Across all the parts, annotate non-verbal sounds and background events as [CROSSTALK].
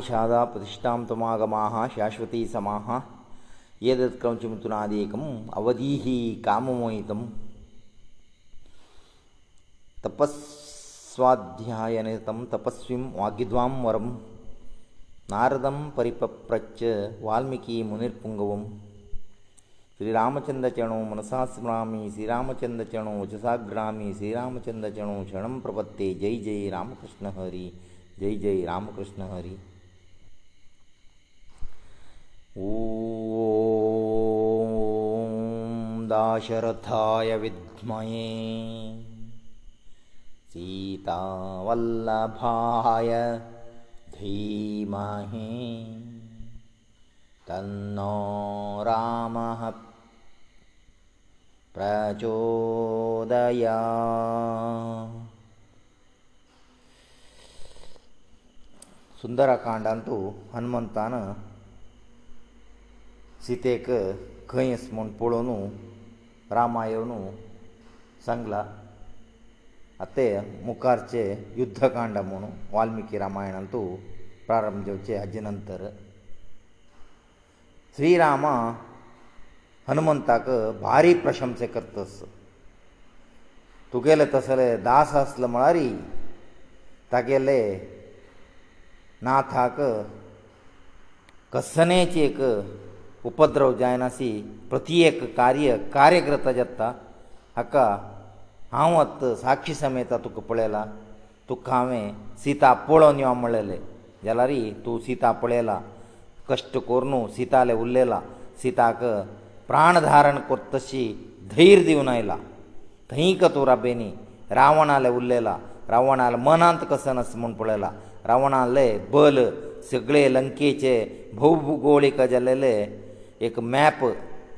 ಆನಿಷಾದ ಪ್ರತಿಷ್ಠಾಂತಮಾಗಮಾಹ ಶಾಶ್ವತಿ ಸಮಾಹ ಏದತ್ ಕ್ರಂಚಿ ಮುತುನಾದೇಕಂ ಅವಧೀಹಿ ಕಾಮಮೋಹಿತಂ ತಪಸ್ವಾಧ್ಯಾಯನಿತಂ ತಪಸ್ವಿಂ ವಾಗ್ಯದ್ವಾಂ ವರಂ ನಾರದಂ ಪರಿಪಪ್ರಚ್ಚ ವಾಲ್ಮೀಕಿ ಮುನಿರ್ಪುಂಗವಂ ಶ್ರೀರಾಮಚಂದ್ರ ಚರಣೋ ಮನಸಾ ಸ್ಮರಾಮಿ ಶ್ರೀರಾಮಚಂದ್ರ ಚರಣೋ ಉಚಸಾಗ್ರಾಮಿ ಶ್ರೀರಾಮಚಂದ್ರ ಚರಣೋ ಕ್ಷಣಂ ಪ್ರಪತ್ತೆ ಜೈ ಜೈ ರಾಮಕೃಷ್ಣ ಹರಿ ಜೈ ಜೈ ರಾಮಕೃಷ್ಣ ಹರಿ दाशरथाय विद्महे सीतावल्लभाय धीमहि तन्नो रामः प्रचोदया सुंदरकांडांत हनुमंतान सीतेक खंयस म्हूण पळोवन रामा येवन सांगला ते मुखारचे युध्दकांड म्हूण वाल्मिकी रामायणांतू प्रारंभ जेवचे हाजे नंतर श्रीराम हनुमंताक भारी प्रशंसे करतस तुगेले तसले दास आसले म्हळ्यार तागेले नाथाक कसनेची एक उपद्रव जायना सी प्रत्येक कार्य कार्यकृत जाता हाका हांव आत साक्षी समेत तुका पळयलां तुका हांवें सीता पळोवन यो म्हणलेलें जाल्यार तूं सीता पळयलां कश्ट करून सीताले उरलेला सीताक प्राण धारण कोत तशी धैर्य दिवन आयला थंयक तूं राबेनी रावणाले उरलेला रावणाले मनांत कसो नस म्हूण पळयलां रावणाले बल सगळे लंकेचे भौभुगोळीक जालेले एक मॅप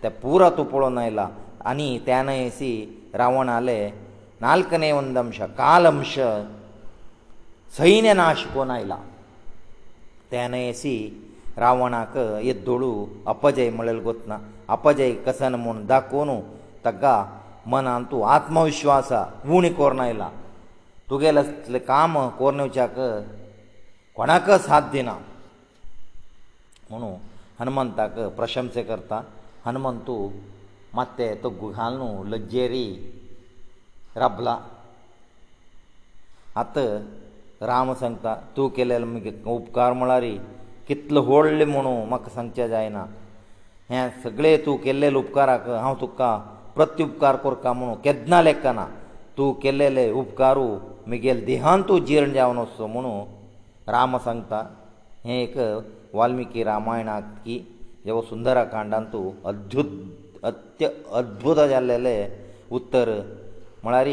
त्या पुरा तूं पळोवन आयला आनी त्यान येसी रावण आले नाल्कने वंदमश कालमश सैन्य नाश कोण आयला त्यान येसी रावणाक येद्दोळू अपजय म्हळेल गोतना अपजय कसन म्हूण दाखोवन ताका मनांत तूं आत्मविश्वास उणी कोरून आयला तुगेले असलें काम कोरून येवच्याक कोणाक साध्य ना म्हणून हनुमंताक प्रशंस करता हनुमंतू मात्ते तो गुहाल न्हू लज्जेरी राबला आत राम सांगता तूं केलेलो मुगे उपकार म्हळ्यार कितलो व्हडलें म्हणू म्हाका सांगचें जायना हें सगळें तूं केल्लेले उपकाराक हांव तुका प्रत्युपकार करता म्हणू केदना लेखना तूं केल्लेले उपकारू मुगेलें देहांत तूं जीर्ण जावन वचो म्हणू राम सांगता हें एक वाल्मिकी रामायणांत की हो सुंदराकांडांत तूं अद्युत अत्य अद्भूत जाल्लेलें उत्तर म्हळ्यार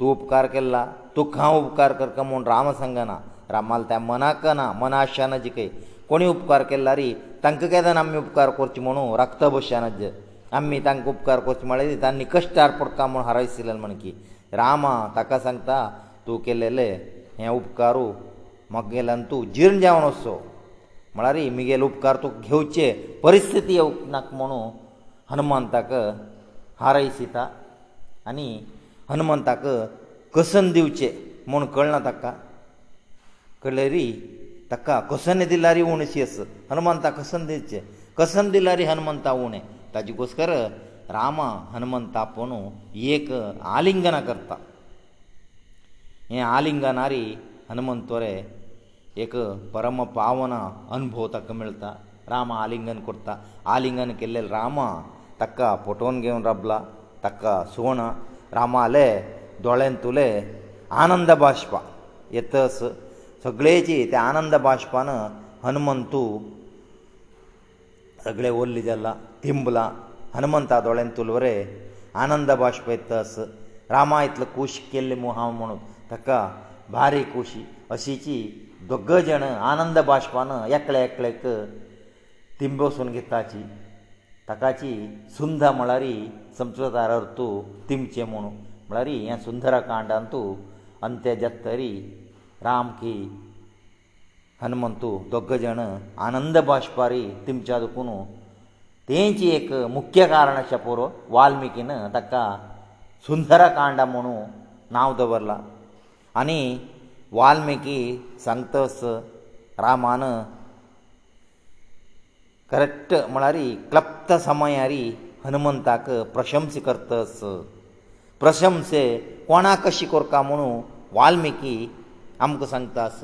तूं उपकार केल्ला तुका हांव उपकार करता म्हूण राम सांगना रामाल त्या मनाक ना मनाशान जिकय कोणी उपकार केल्ला रे तांकां केदान आमी उपकार करचे म्हणू रक्त भशान आमी तांकां उपकार करचे म्हळ्यार तांणी कश्ट आरपडका म्हूण हरयसिल्लें म्हण की रामा ताका सांगता तूं केलेले हे उपकारू म्हाका गेल्यान तूं जीर्ण जेवण वसो म्हळ्यार मुगेल उपकार तूं घेवचे परिस्थिती येवंक नाक म्हणून हनुमंताक हारय सीता आनी हनुमंताक कसन दिवचे म्हूण कळना ताका कळरी ताका कसन दिल्यार उणशी आस हनुमंताक कसन दिवचे कसन दिल्यार हनुमंता उणें ताजे घोसकर रामा हनुमंता पोंदू एक आलिंगना करता हें आलिंगनारी हनुमंतोरें एक परम पावन अनुभव ताका मेळटा राम आलिंगन करता आलिंगन केल्ले राम ताका पटोवन घेवन रबला ताका सुवण रामाले दोळ्यान तुले आनंद बाशपा येतस सगळेची त्या आनंद बाशपान हनुमंतू सगळे ओल्ले जाला तिंबला हनुमंता दोळ्यान तुलवरे आनंद बाशप येतस रामा इतलो कुशी केल्ले मुहा म्हणून ताका भारी कुशी अशीची दोग जण आनंद बाशपान एकले एकलेक तिंब वसून घेताची ताकाची सुंध म्हळ्यारी संस्कृतार अर्थू तिमचे म्हूण म्हळ्यार हें सुंदरा कांडांतू अंत्य जत्तरी राम की हनुमंतू दोग जण आनंद बाशपारी तिमच्या दुखून तेंची एक मुख्य कारण आसा पुरो वाल्मिकीन ताका सुंदरकांड म्हुणू नांव दवरला आनी वाल्मिकी सांगतस रामान करेक्ट म्हळ्यार क्लप्त समयारी हनुमंताक प्रशंस करतस प्रशंस कोणा कशी करता म्हणू वाल्मिकी आमकां सांगतास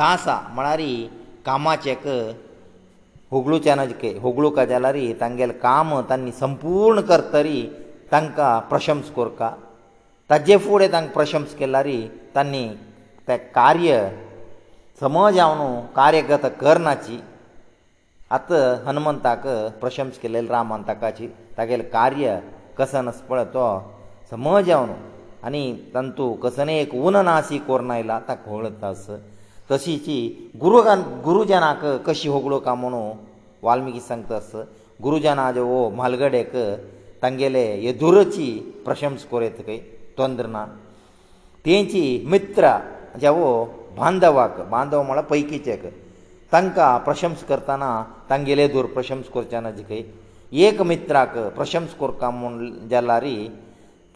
दासा म्हळ्यार कामाचेक हुगळूच्यानजके हुगळूका जाल्यार तांगेले काम तांणी संपूर्ण करतरी तांकां प्रशंस करता ताजे फुडें तांकां प्रशंस केल्यार तांणी ते कार्य समज हांव न्हू कार्यगत करनाची आतां हनुमंताक प्रशंस केलेले रामान ताकाची तागेले कार्य कसन पळय तो समज हांव न्हू आनी तंतू कसने एक उन नासी कोरून आयला ताक होळतास तशीची गुरु गुरुजनाक कशी होगळो का म्हणू वाल्मिकी सांगतास गुरुजना जे ओ म्हालगडेक तांगेले येदुरची प्रशंस कोरयत खंय तोंद्र ना तेंची मित्रा जेवो बांदवाक बांदव म्हळ्यार पैकीचेक तांकां प्रशंस करतना तांगेले दूर प्रशंस करचे ना जिकय एक मित्राक प्रशंस करता म्हूण जाल्यारी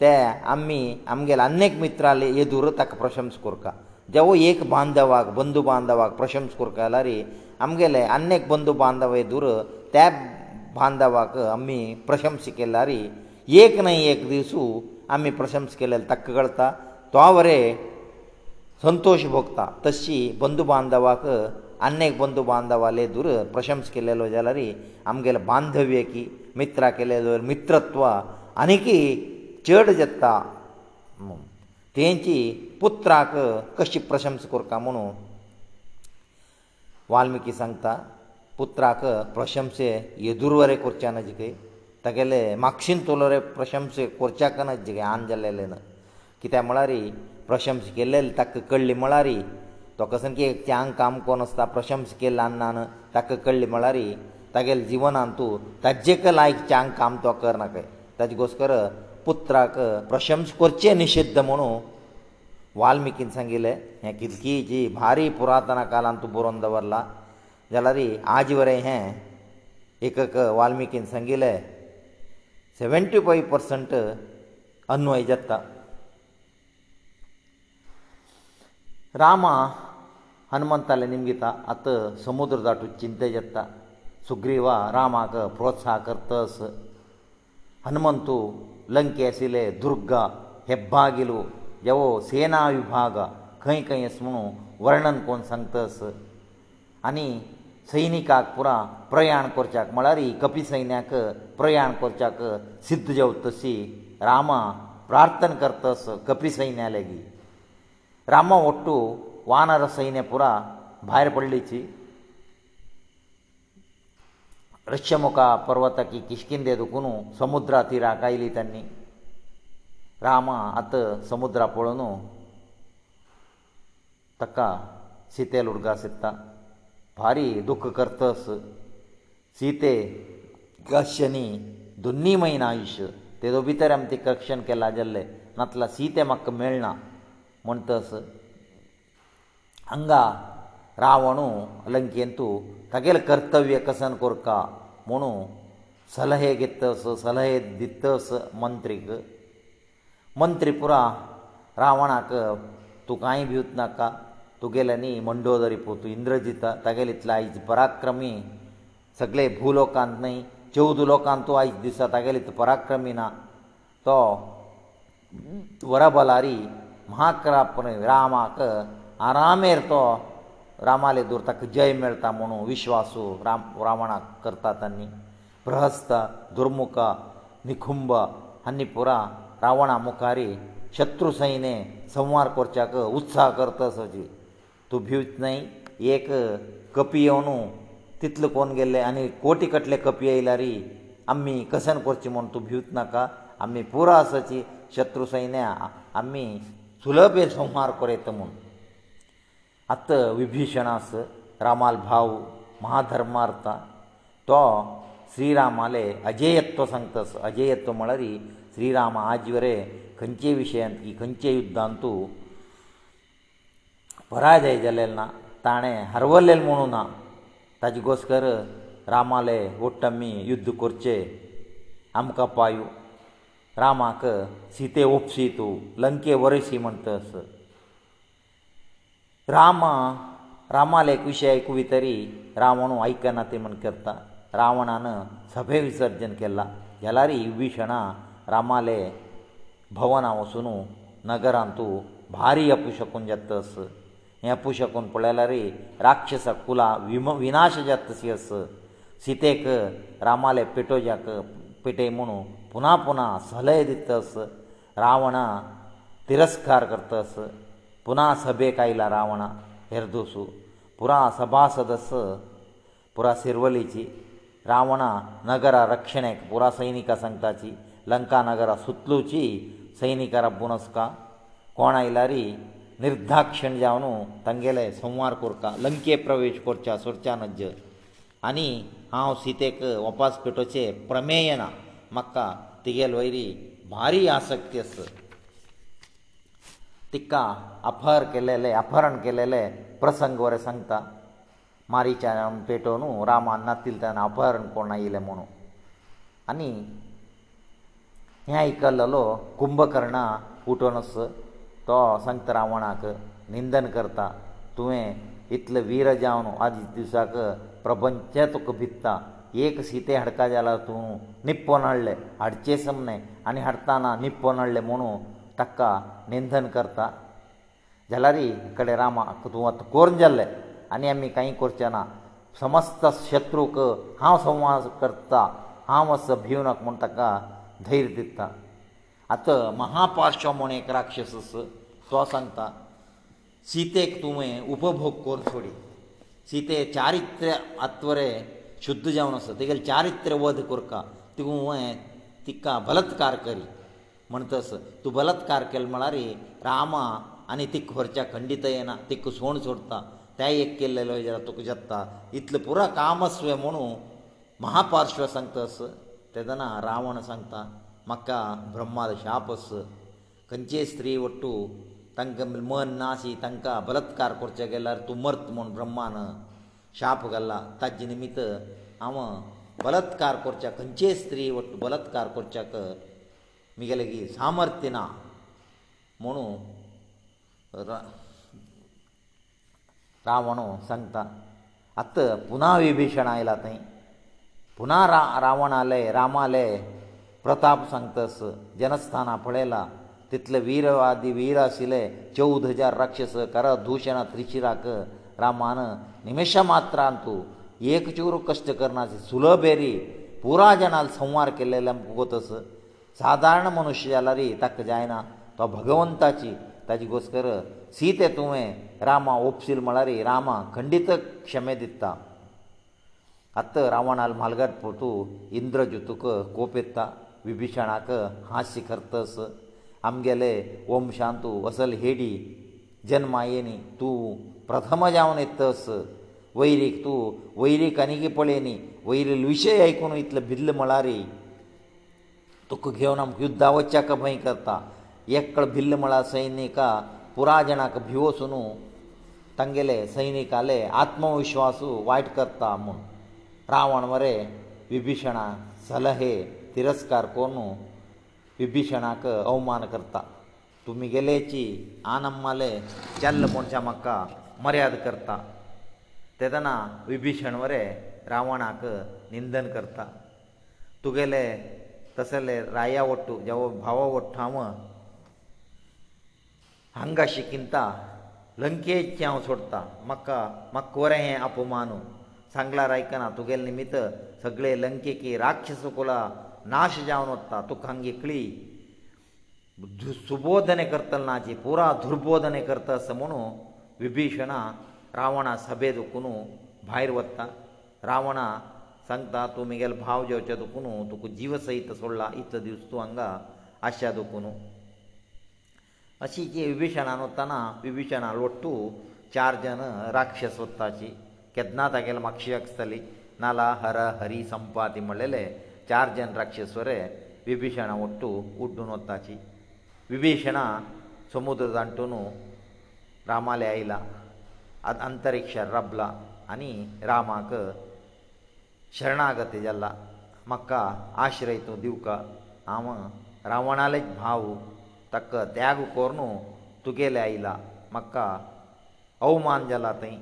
ते आमी आमगेले अनेक मित्राले येदूर ताका प्रशंस करता जेवो एक बांदवाक बंदू बांदवाक प्रशंस करता जाल्यार आमगेले अनेक बंदू बांदव येदूर त्या बांदवाक आमी प्रशंस केल्यारी एक न्हय एक दिसू आमी प्रशंस केलेले ताका कळटा तो बरें संतोश भोगता तशी बंदू बांदवाक अनेक बंदू बांदवाले दूर प्रशंस केलेलो जाल्यार आमगेले बांधव्य की मित्रा केलेलो मित्रत्व आनीकी चड जत्ता तेंची पुत्राक कशी प्रशंस करता म्हणू वाल्मिकी सांगता पुत्राक प्रशंसे येदुरवरे करचे ना जिके तागेले मागशीन तोलोरे प्रशंस करच्याक ना जिगे आन जाल्लेले ना कित्याक म्हळ्यार प्रशंस केले ताका कळ्ळी म्हळ्यार तो कसं की त्यांग काम कोण आसता प्रशंस केला ना ताका कळ्ळी म्हळ्यार तागेल जिवनांत तूं ताजेक लायक च्यांग काम तो करनाक ताजे घोसकर पुत्राक प्रशंस करचे निशिध्द म्हणू वाल्मिकीन सांगिल्ले हे कितकी जी भारी पुरातन कालांत तूं बरोवन दवरला जाल्यार आज वरें हे एक वाल्मिकीन सांगिल्ले सेव्हंटी फायव पर्संट अन्वय जाता ರಾಮ ಹನುಮಂತಲೆ ನಿಮಿಗಿತ ಅತ ಸಮುದ್ರ ದಾಟು ಚಿಂತಯತ್ತ ಸುಗ್ರೀವ ರಾಮಕ ಪ್ರೋತ್ಸಾಹಕರ್ತಸ ಹನುಮಂತು ಲಂಕೇಸಿಲೇ ದುರ್ಗ ಹೆಬ್ಬಾಗಿಲು ಯವ ಸೇನಾ ವಿಭಾಗ ಕೈಕಯಸುಣು ವರ್ಣನ कोण सांगतस ಅನಿ ಸೈನಿಕಾಕ ಪುರ ಪ್ರಯಾಣ করಚಾಕ ಮಳಾರಿ ಕಪಿ ಸೈನ್ಯಾಕ ಪ್ರಯಾಣ করಚಾಕ সিদ্ধ เจ ವ ತಸಿ ರಾಮ प्रार्थना करतಸ ಕಪಿ ಸೈನ್ಯಾಲೆಗೆ ರಾಮ ಒಟ್ಟು ವಾನರ ಸೈನ್ಯ ಪುರ ಭಾರ ಪಡಲಿಚಿ ರಷ್ಯಮುಖ ಪರ್ವತಕ್ಕೆ ಕಿಷ್ಕಿಂದೆ ದುಕುನು ಸಮುದ್ರ ತೀರ ಕಾಯಿಲಿ ತನ್ನಿ ರಾಮ ಅತ ಸಮುದ್ರ ಪೊಳನು ತಕ್ಕ ಸೀತೆ ಲುಡ್ಗ ಸಿತ್ತ ಭಾರಿ ದುಃಖ ಕರ್ತಸ್ ಸೀತೆ ಗಶ್ಯನಿ ದುನ್ನಿಮೈನ ಆಯುಷ್ಯ ತೇದೋ ಭಿತರ ಅಮ್ತಿ ಕಕ್ಷನ್ ಕೆಲ್ಲ ಜಲ್ಲೆ ನತ್ಲ ಸೀತೆ ಮಕ್ಕ ಮೇಳ್ನ म्हणटस हांगा रावणू लंकेंतू तागेल कर्तव्य कसन कोरका म्हुणू सलहे घेतस सलहे दितस मंत्रीक मंत्री पुरा रावणाक तूं कांय भिवत नाका तुगेले न्ही मंडोदरी पोत इंद्रजिता तागेले इतले आयज पराक्रमी सगळे भूलोकांत न्हय चवद लोकांत तूं आयज दिसा तागेले पराक्रमी ना तो वरबलारी महाकराप करून रामाक आरामेर तो रामाले दूर ताका जय मेळटा म्हणून विश्वासू राम रावणाक करता तांणी प्रहस्त दुर्मुख निखुंभ हांणी पुरा रावणा मुखारी शत्रू सैने संवार करच्याक उत्साह करता सजी तूं भिवच न्हय एक कपी येवनू तितलो कोण गेल्ले आनी कोटी कटले कपी येयल्या रे आमी कसन करचें म्हूण तूं भिवच नाका आमी पुरा सची शत्रू सैन्या आमी सुलभ हे संहार करत म्हूण आतां विभिशणास रामाल भाव महाधर्मार्था तो श्रीरामाले अजेयत्व सांगतास अजेयत्व म्हळ्यार श्रीराम आज वरे खंयचे विशयांत की खंयचे युध्दांतू पराजय जालेलो ना ताणें हरवलेलें म्हणू ना ताजे गोसकर रामाले वट्ट आमी युध्द करचे आमकां पायू रामाक सीते ओपसी तूं लंके वरशी म्हणटस रामा रामालेक विशय आयकुवी तरी रावण आयकना ते म्हण करता रावणान सभे विसर्जन केला गेल्यार विभीषणा रामाले भवना वचून नगरांत तूं भारी अपुशकून जातस हें अपुशकून पळयल्यार राक्षस कुला विम विनाश जातसी अस सीतेक रामाले पेटोवच्याक पेटय म्हणून पुना पुना सलय दितस रावणा तिरस्कार करतस पुना सभेक आयला रावणा हेरदोसू पुरा सभासदस पुरा सिरवलीची रावणा नगरा रक्षणेक पुरा सैनिका सांगताची लंका नगरा सुतलूची सैनिका रब्बुनस्का कोण आयला री निर्धाक्षण जावन तांगेले संवार कोरता लंके प्रवेश कोरच्या सोडच्या नज्ज आनी हांव सीतेक वपास पेटोवचें प्रमेय ना म्हाका तिगेल वयरी भारी आसक्ती आस तिका अपहर केलेले अपहरण केलेले प्रसंग वरें सांगता मारीच्या पेटोवन रामान नातील तेन्ना अपहरण कोण आयिल्लें म्हणून आनी हें आयकल्लो कुंभकर्णा उठोनस तो संत रावणाक निंदन करता तुवें इतलो वीर जावन आदी दिसाक प्रपंच तुका भित्ता एक सीते हाडका जाला तूं निप्पोन हाडले हाडचे समने आनी हाडटाना निप्पोन हाडले म्हणू ताका निंदन करता जाल्यार इकडे रामाक तूं आतां कोर्न जाल्ले आनी आमी कांय करचें ना समस्त शत्रूक हांव संवास करता हांव असो भिवन म्हूण ताका धैर्य दिता आतां महापार्श्व म्हूण एक राक्षस तो सांगता सीतेक तुवें उपभोग कोर सोडी सीते चारित्र्य आत्वरे शुद्ध जावन आसा तेगेलें चारित्र वध कोरका तिगू हें तिका बलत्कार करी म्हणटस तूं बलत्कार केलो म्हळ्यार रामा आनी तिक व्हरच्या खंडीत येना तिक सोण सोडता तेय एक केल्लेलो जाल्यार तुका जत्ता इतलो पुरो कामस्व म्हणून महापार्श्व सांगतस तेदना रावण सांगता म्हाका ब्रह्माद शाप आस खंयचे स्त्री वट्टू तांकां मन ना शी तांकां बलत्कार करचे गेल्यार तूं मर्त म्हूण ब्रह्मान शाप घाल्ला ताजे निमित्त हांव बलात्कार करच्या खंयचेय स्त्री वट बलात्कार करच्याक म्हगेलेगी सामर्थ्य ना म्हणू रावण सांगता आत पुना विभीषण आयला थंय पुना रा रावणाले रामाले प्रताप सांगतस जनस्थाना पळयला तितले वीरवादी वीर आशिले चौद हजार राक्षस कर दुशणा त्रिशिराक ರಾಮಾನ ನಿಮಿಷ ಮಾತ್ರ ಅಂತೂ ಏಕ ಚೂರು ಕಷ್ಟ ಕರ್ನಾಸಿ ಸುಲಭೇರಿ ಪೂರಾ ಜನಾಲ್ ಸಂವಾರ ಕೆಲ್ಲೆಲ್ಲ ಮುಗೋತಸ ಸಾಧಾರಣ ಮನುಷ್ಯ ಜಾಲರಿ ತಕ್ಕ ಜಾಯನ ತೋ ಭಗವಂತಾಚಿ ತಾಜಿ ಗೋಸ್ಕರ ಸೀತೆ ತುಮೆ ರಾಮ ಒಪ್ಸಿಲ್ ಮಳರಿ ರಾಮ ಖಂಡಿತ ಕ್ಷಮೆ ದಿತ್ತ ಅತ್ತ ರಾವಣಾಲ್ ಮಲ್ಗಟ್ ಪೋತು ಇಂದ್ರ ಜುತುಕ ಕೋಪೆತ್ತ ವಿಭೀಷಣಾಕ ಹಾಸ್ಯ ಕರ್ತಸ ಅಮ್ಗೆಲೆ ಓಂ ಶಾಂತು ಅಸಲ್ ಹೇಡಿ ಜನ್ಮ ಏನಿ ತೂ प्रथम जावन येतस वैरीक तूं वैरीक आनीक पळय न्ही वैरील विशय आयकून इतलो भिल्ल म्हळ्यार तुका घेवन आमकां युद्धा वचच्याक भंय करता एकड भिल्ल म्हळ्यार सैनिका पुराय जाणांक भिवोसून तांगेले सैनिकाले आत्मविश्वासू वायट करता म्हूण रावण मरे विभिशणा सलहे तिरस्कार कोन विभिशणाक अवमान करता तुमी गेलेची आनम्माले जल्ल म्हणचे म्हाका मर्याद करता तेदना विभीषण वरे रावणाक निंदन करता तुगेले तसले राया वट्टू जावो भावा वट्टू हांव हांगा शिकिता लंकेचें हांव सोडटा म्हाका म्हाका कोरें हें अपमान सांगला रायकना तुगेले निमित्त सगळे लंकेकी राक्षस कुला नाश जावन वता तुका हांगा एकळी सुबोधने करतल नाची पुरा दुर्बोधने करता अस म्हणून ವಿಭೀಷಣ ರಾವಣ ಸಬೇದುಕುನು 바이ರುವತ್ತ ರಾವಣ ಸಂತಾತೋಮಿಗೆл ಭಾವಜೋಚದುಕುನು ತುಕು ಜೀವಸಹಿತ ಸೊಲ್ಲ ಇತ್ತ ದಿವಸು ತು ಅಂಗ ಆಶಾದುಕುನು ಅಸಿಕೆ ವಿಭೀಷಣನತನ ವಿಭೀಷಣ ಒಟ್ಟು ಚಾರ್ಜನ ರಾಕ್ಷಸೊತ್ತಾಚಿ ಕೆದನ ತಕೇಲ್ ಮಕ್ಷಯಕ್ಷದಲ್ಲಿ ನಲಹರ ಹರಿ ಸಂಪಾತಿ ಮಳ್ಳೆಲೆ ಚಾರ್ಜನ ರಾಕ್ಷಸವರೆ ವಿಭೀಷಣ ಒಟ್ಟು ಉಡ್ಡನೊತ್ತಾಚಿ ವಿಭೀಷಣ ಸಮುದ್ರದ ಅಂಟೋನು रामाले आयला अंतरिक्षार रबला आनी रामाक शरणागती जाला म्हाका आश्रय तूं दिवका हांव रावणालेच भाव ताका त्याग कोरून तुगेले आयला म्हाका अवमान जाला थंय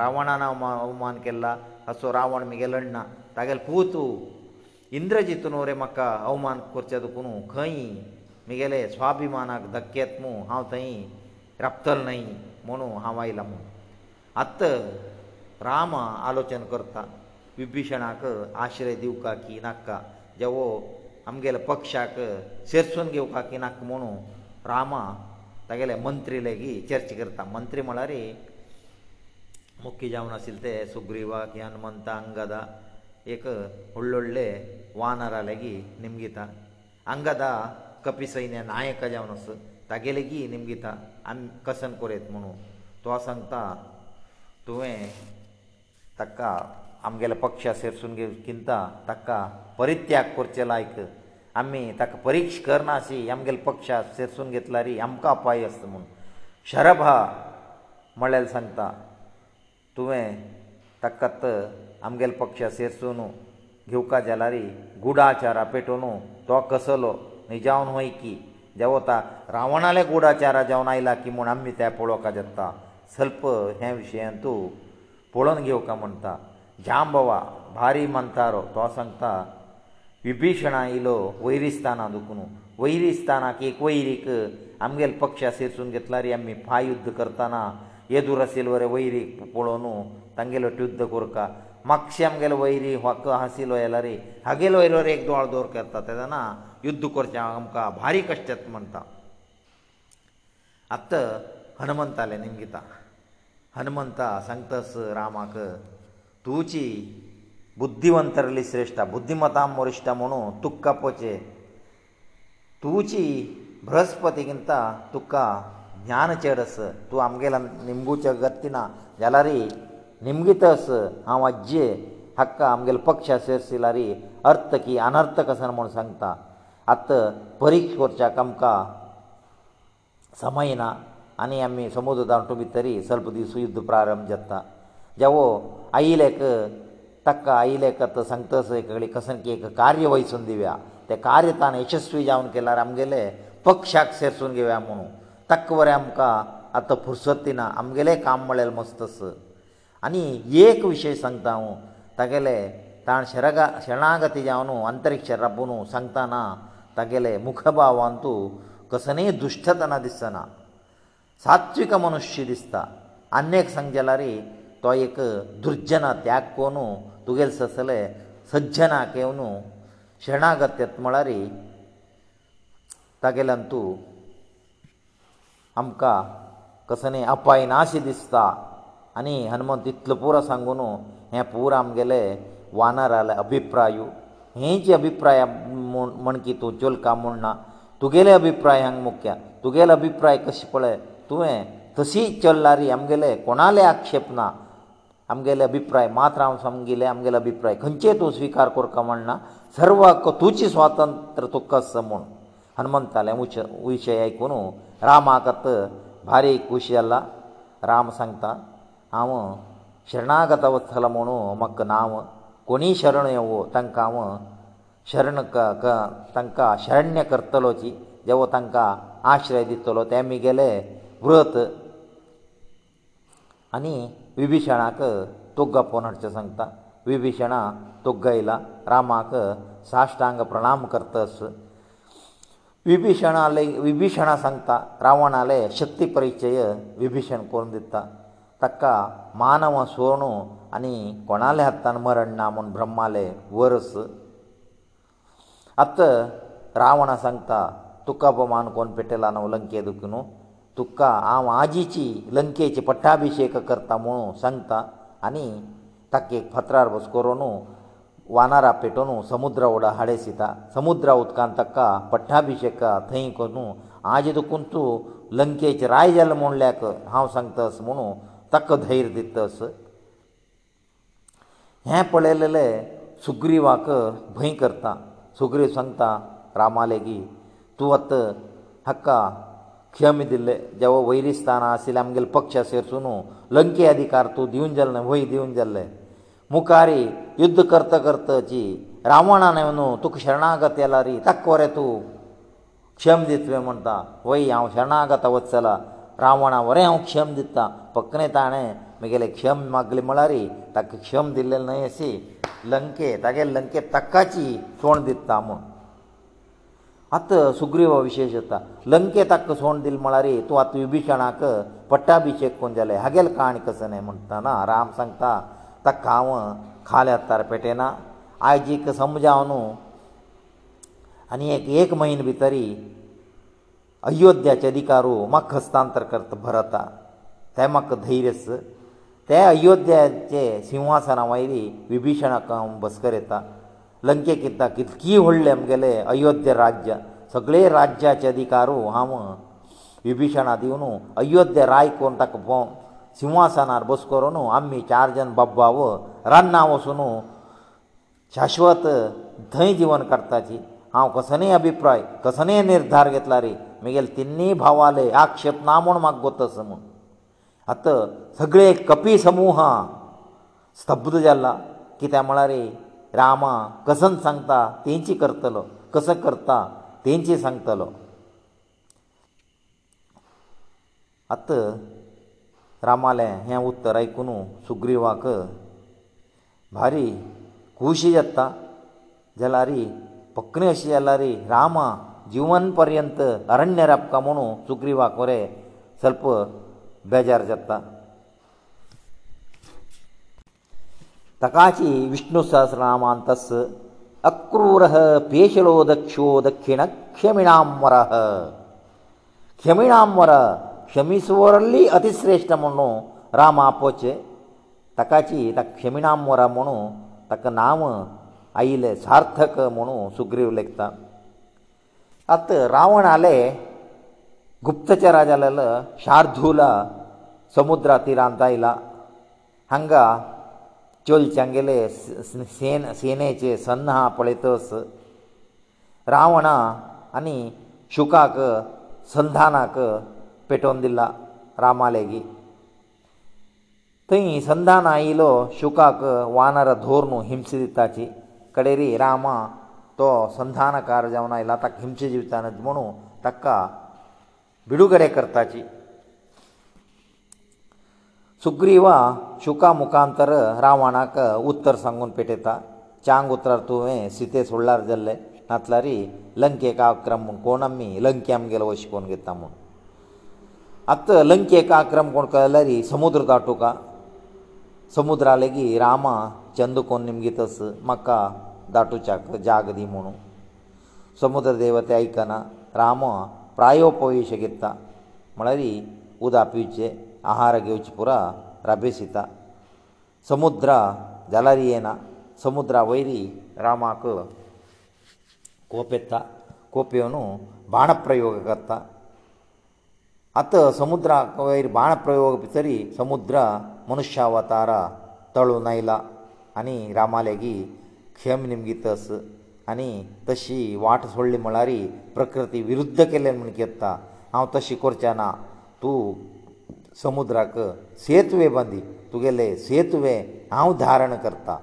रावणान अवमान अवमान केला असो रावण म्हगे लडना तागेले पुतू इंद्रजितून रे म्हाका अवमान करचें दुखून खंय म्हगेले स्वाभिमानाक धक्केत मू हांव थंय ರಬ್ದಲ್ ನೈ ಮನೋ ಹವೈಲಮ ಅತ್ತ ರಾಮ ಆಲೋಚನೆ کرتا ವಿಭೀಷಣಾಕ ಆಶ್ರಯ ದಿವ್ ಕಾಕಿ ನಕ್ಕ ಜವೋ 함ಗೇಲ ಪಕ್ಷಾಕ ಶೇರಸನ್ ಗೆವ್ ಕಾಕಿ ನಕ್ಕ ಮನೋ ರಾಮ ತಗೇಲೆ ಮಂತ್ರಿಲೇಗಿ ಚರ್ಚೆ کرتا ಮಂತ್ರಿ ಮಳರಿ ಮುಕ್ಕಿ ಜಾವ್ನ ಸಿಲ್ತೆ ಸುಗ್ರೀವಾ ಕಯನಮಂತ ಅಂಗದ ಏಕ ಒಳ್ಳೊಳ್ಳೆ ವಾನರ ಲಗಿ ನಿಮಿಗಿತ ಅಂಗದ ಕಪಿಸೈನೇ ನಾಯಕ ಜಾವ್ನ ತಗೇಲೆಗಿ ನಿಮಿಗಿತ आनी कसन करीत म्हणून तो सांगता तुवें ताका आमगेले पक्ष सेरसून घेव चिंता ताका परित्याग करचे लायक आमी ताका परिक्ष करना शी आमगेले पक्ष सेरसून घेतला रे आमकां अपाय आसता म्हणून शरभ हा म्हळ्यार सांगता तुवें ताकात आमगेले पक्ष सेरसून घेवका जाला रे गुडाचारा पेटोवन तो कसलो निजावन वयकी देवता रावणाले गुडाचारा जावन आयला की म्हूण आमी ते पळोवपाक जाता सल्प हे विशयान तूं पळोवन घेवका म्हणटा जांबवा भारी मंतारो तो सांगता विभीशणा येयलो वैरीस्थानां दुखून वैरीस्थानाक एक वैरीक आमगेले पक्षा सिरसून घेतला रे आमी पांय युध्द करताना येदूर आशिल्ल वरे वैरीक पळोवन तांगेलो युध्द करका म्हापशे आमगेलो वैरी वाक आशिल्लो येला रे हागेलो वयलो रे एक दोळ दोर करता तेदना युद्ध करचें आमकां भारी कश्ट येता म्हणटा आत्त हनुमंताले निमगिता हनुमंता सांगतास रामाक तुजी बुद्धिवंतरली श्रेश्ठा बुद्धिमतां मोरिश्ठा म्हणून तुका पोचे तुजी बृहस्पतीगिंत तुका ज्ञान चेडस तूं आमगेल्यान निमगुचे गती ना जाल्यारी निमगितस हांव आज्जे हक्का आमगेलो पक्ष शिरसिल्यारी अर्थ की अनर्थ कसो म्हूण सांगता आतां परिक्ष करच्याक आमकां समय ना आनी आमी समुद्र दांटो भितरी स्वल्प दीस युध्द प्रारंभ जाता जेवो आयिल्लेक ताका आयिल्लेक आतां सांगता असो एकगे कसं की एक कार्य वयसून दिव्या तें कार्य ताणें यशस्वी जावन केल्यार आमगेले पक्षाक सेरसून घेवया म्हणून ताका वरें आमकां आतां फुर्सती ना आमगेलें काम म्हळ्यार मस्त आस आनी एक विशय सांगता हांव तागेले ताण शरगा शरणागती जावन अंतरिक्ष रापून सांगताना तागेले मुखभावांतू कसलेय दुश्टतना दिसना सात्वीक मनुश्य दिसता आनी एक सांग जाल्यार तो एक दुर्जना त्याग कोन तुगेले ससले सज्जना केवन शरणागत येत म्हळ्यार तागेल्यान तूं आमकां कसलेय अपाय नाशी दिसता आनी हनुमंत इतलो पुरो सांगून हें पुरो आमगेले वानर आले अभिप्राय हें जी अभिप्राय म्हूण म्हण की तूं उज्वल काम म्हूण ना तुगेले अभिप्राय हांगा मुख्या तुगेले अभिप्राय कशें पळय तुवें तशी चल्लारी आमगेले कोणाले आक्षेप ना आमगेले अभिप्राय मात्र हांव समगिले आमगेले अभिप्राय खंयचेय तूं स्विकार करता म्हण ना सर्व तुजी स्वातंत्र तुका आसा म्हूण हनुमंताले उच विशय आयकून रामाक बारीक खुशी जाला राम सांगता हांव शरणागत वत्सल म्हणू म्हाका नांव कोणीय शरण येवो तांकां हांव शरण क क तांकां शरण्य करतलोची देवो तांकां आश्रय दितलो ते आमगेले व्रत आनी विभिशणाक तुग्ग पोवन हाडचें सांगता विभिशणा तुग्ग आयला रामाक साश्टांग प्रणाम करतस विभिशणा लेग विभिशणा सांगता रावणाले शक्ती परिचय विभिशण करून दिता ताका मानव सोणू आनी कोणाले हातान मरण ना म्हूण ब्रह्माले वरस आत रावणा सांगता तुका अपमान कोण पेटयला न्हू लंके दुख न्हू तुका हांव आजीची लंकेची पट्टाभिशेक करता म्हूण सांगता आनी ताका एक पत्रार बस करून वानारा पेटोवन समुद्र उडा हाडेसिता समुद्र उदकान ताका पट्टाभिशेक थंय करून आजी दुखून तूं लंकेचे राय जाल म्हणल्याक हांव सांगतस म्हुणू ताका धैर्य दितस ಹೇ ಪೊಳೆ ಲಲೆ ಸುಗ್ರೀವಾಕ ಭೈ ಕರ್ತ ಸುಗ್ರೀ ಸಂತಾ ರಾಮಾಲೆಗಿ ತುವತ್ತ ಹಕ್ಕ ಕ್ಷಮಿದಿಲ್ಲೆ ಜವ ವೈರಿ ಸ್ಥಾನ ಆಸಿಲಂ ಗೆಲ ಪಕ್ಷಾಸೇರುನು ಲಂಕೆ ಅಧಿಕಾರಿ ತು ದಿವಂಜಲನ ಹೋಯ ದಿವಂಜಲ್ಲೆ ಮುಕಾರಿ ಯುದ್ಧ ಕರ್ತ ಕರ್ತಜಿ ರಾಮಣನನು ತುಕ್ ಶರಣಾಗತ ಅಲಾರಿ ತಕ್ಕರೆತು ಕ್ಷಮದಿತ್ವೆ म्हणತಾ ಹೋಯ ಆಂ ಶರಣಾಗತವ츨 ರಾಮಣವರೆ ಆಂ ಕ್ಷಮದಿತ್ತ ಪಕ್ಕನೆ ತಾಣೆ म्हगेले क्षम मागले म्हळ्यार ताका क्षम दिल्ले न्हय अशी लंके तागे लंके ताकाची सोण दिता म्हूण आतां सुग्रीव विशेश येता लंके ताका सोण दिल म्हळ्यार तूं आतां विभिशणाक पट्टाभिशेक कोण जाले हागेल काण कसो न्हय म्हणटना राम सांगता ताका हांव खाल्या तार पेटयना आयजीक समजाव न्हू आनी एक एक म्हयने भितर अयोध्याचे अधिकारू म्हाका हस्तांतर करता भरता ते म्हाका धैर्यस ते अयोध्याचे सिंहासना वयली विभीषणाक बसकर येता लंकेक येता कितकी व्हडलें आमगेले अयोध्या राज्य सगळे राज्याचे अधिकारू हांव विभीषणा दिवन अयोध्या राय कोण ताका पळोवन सिंहासनार बस करून आमी चार जन बाबा व रान्ना वचून शाश्वत थंय जिवन करताची हांव कसनय अभिप्राय कसनय निर्धार घेतला रे म्हगेले तिनी भावाले आक्षेप ना म्हूण म्हाका गोत्त आसा म्हूण आतां सगळे कपी समूह स्तब्ध जाला कित्याक म्हळ्यार रामा कसन सांगता तेंची करतलो कसो करता तेंची सांगतलो आतां रामाले हें उत्तर आयकून सुग्रीवाक भारी खुशी जाता जाल्यार रे पक्ने अशी जाला रे रामा जिवन पर्यंत अरण्य राबका म्हणून सुग्रीवाक वरे स्वल्प बेजार जाता तकाची विष्णू सहस्रनामांत अक्रूर पेशलो दक्षो दक्षिण क्षमिणांवर क्षमिणांवर क्षमिसोरली अतिश्रेश्ठ म्हणून राम आपोचे तकाची ता क्षमिणांवर म्हणून ताका नांव आयले सार्थक म्हणून सुग्रीव लेखता आत रावण आले गुप्तचरा जाल्लो शार्दूल समुद्रा तिरांत आयला हांगा चोलच्यांगेले सेन सेनेचे सन्हा पळयतस रावणा आनी शुकाक संधानाक पेटोवन दिला रामालेगी थंय संधान आयिल्लो शुकाक वानर धोर न्हू हिंस दिताची कडेरी रामा तो संधानकार जावन आयला ताका हिंस जिवता न्हू म्हणून ताका ಬಿಡುಗಡೆ ಕರ್ತಾಚಿ ಸುಗ್ರೀವ ಶುಕ ಮುಖಾಂತರ ರಾವಣಕ ಉತ್ತರ ಸಂಗುನ್ ಪೆಟೇತ ಚಾಂಗ್ ಉತ್ತರ ತುವೆ ಸೀತೆ ಸುಳ್ಳಾರ್ ಜಲ್ಲೆ ನತ್ಲಾರಿ ಲಂಕೆಕ ಆಕ್ರಮ ಕೋಣಮ್ಮಿ ಲಂಕೆ ಅಮ್ಗೆಲ ವಶಿ ಕೋನ್ ಗೆತ್ತಮ್ಮ ಅತ್ತ ಲಂಕೆಕ ಆಕ್ರಮ ಕೋನ್ ಕಲ್ಲರಿ ಸಮುದ್ರ ದಾಟುಕ ಸಮುದ್ರ ಅಲೆಗಿ ರಾಮ ಚಂದ ಕೋನ್ ನಿಮ್ಗಿತಸ ಮಕ್ಕ ದಾಟುಚಾಕ ಜಾಗದಿ ಮೂಣು ಸಮುದ್ರ ದೇವತೆ ಐಕನ ರಾಮ ಪ್ರಾಯೋಪೋಯಿಸಗಿತ್ತ ಮಳರಿ ಉದಾಪಿವಿಚೆ ಆಹಾರ ಗೆವಿಚ ಪುರ ರಭೇಸಿತ ಸಮುದ್ರ ಜಲರೀಏನ ಸಮುದ್ರ ವೈರಿ ರಾಮಾಕ ಕೋಪೆತ್ತಾ ಕೋಪಿಯೋನು ಬಾಣ ಪ್ರಯೋಗಕತ್ತಾ ಅತ ಸಮುದ್ರ ಕವೈರಿ ಬಾಣ ಪ್ರಯೋಗಪಿಸಿರಿ ಸಮುದ್ರ ಮನುಷ್ಯ ಅವತಾರ ತಳು ನೈಲ ಅನಿ ರಾಮಾಲೆಗಿ ಕ್ಷೇಮ ನಿಮಗೆ ತಸ್ आनी तशी वाट सोडली म्हळ्यार प्रकृती विरुध्द केले म्हूण केत्ता हांव तशी करचें ना तूं समुद्राक सेतवे बांदी तुगेले सेतवे हांव धारण करता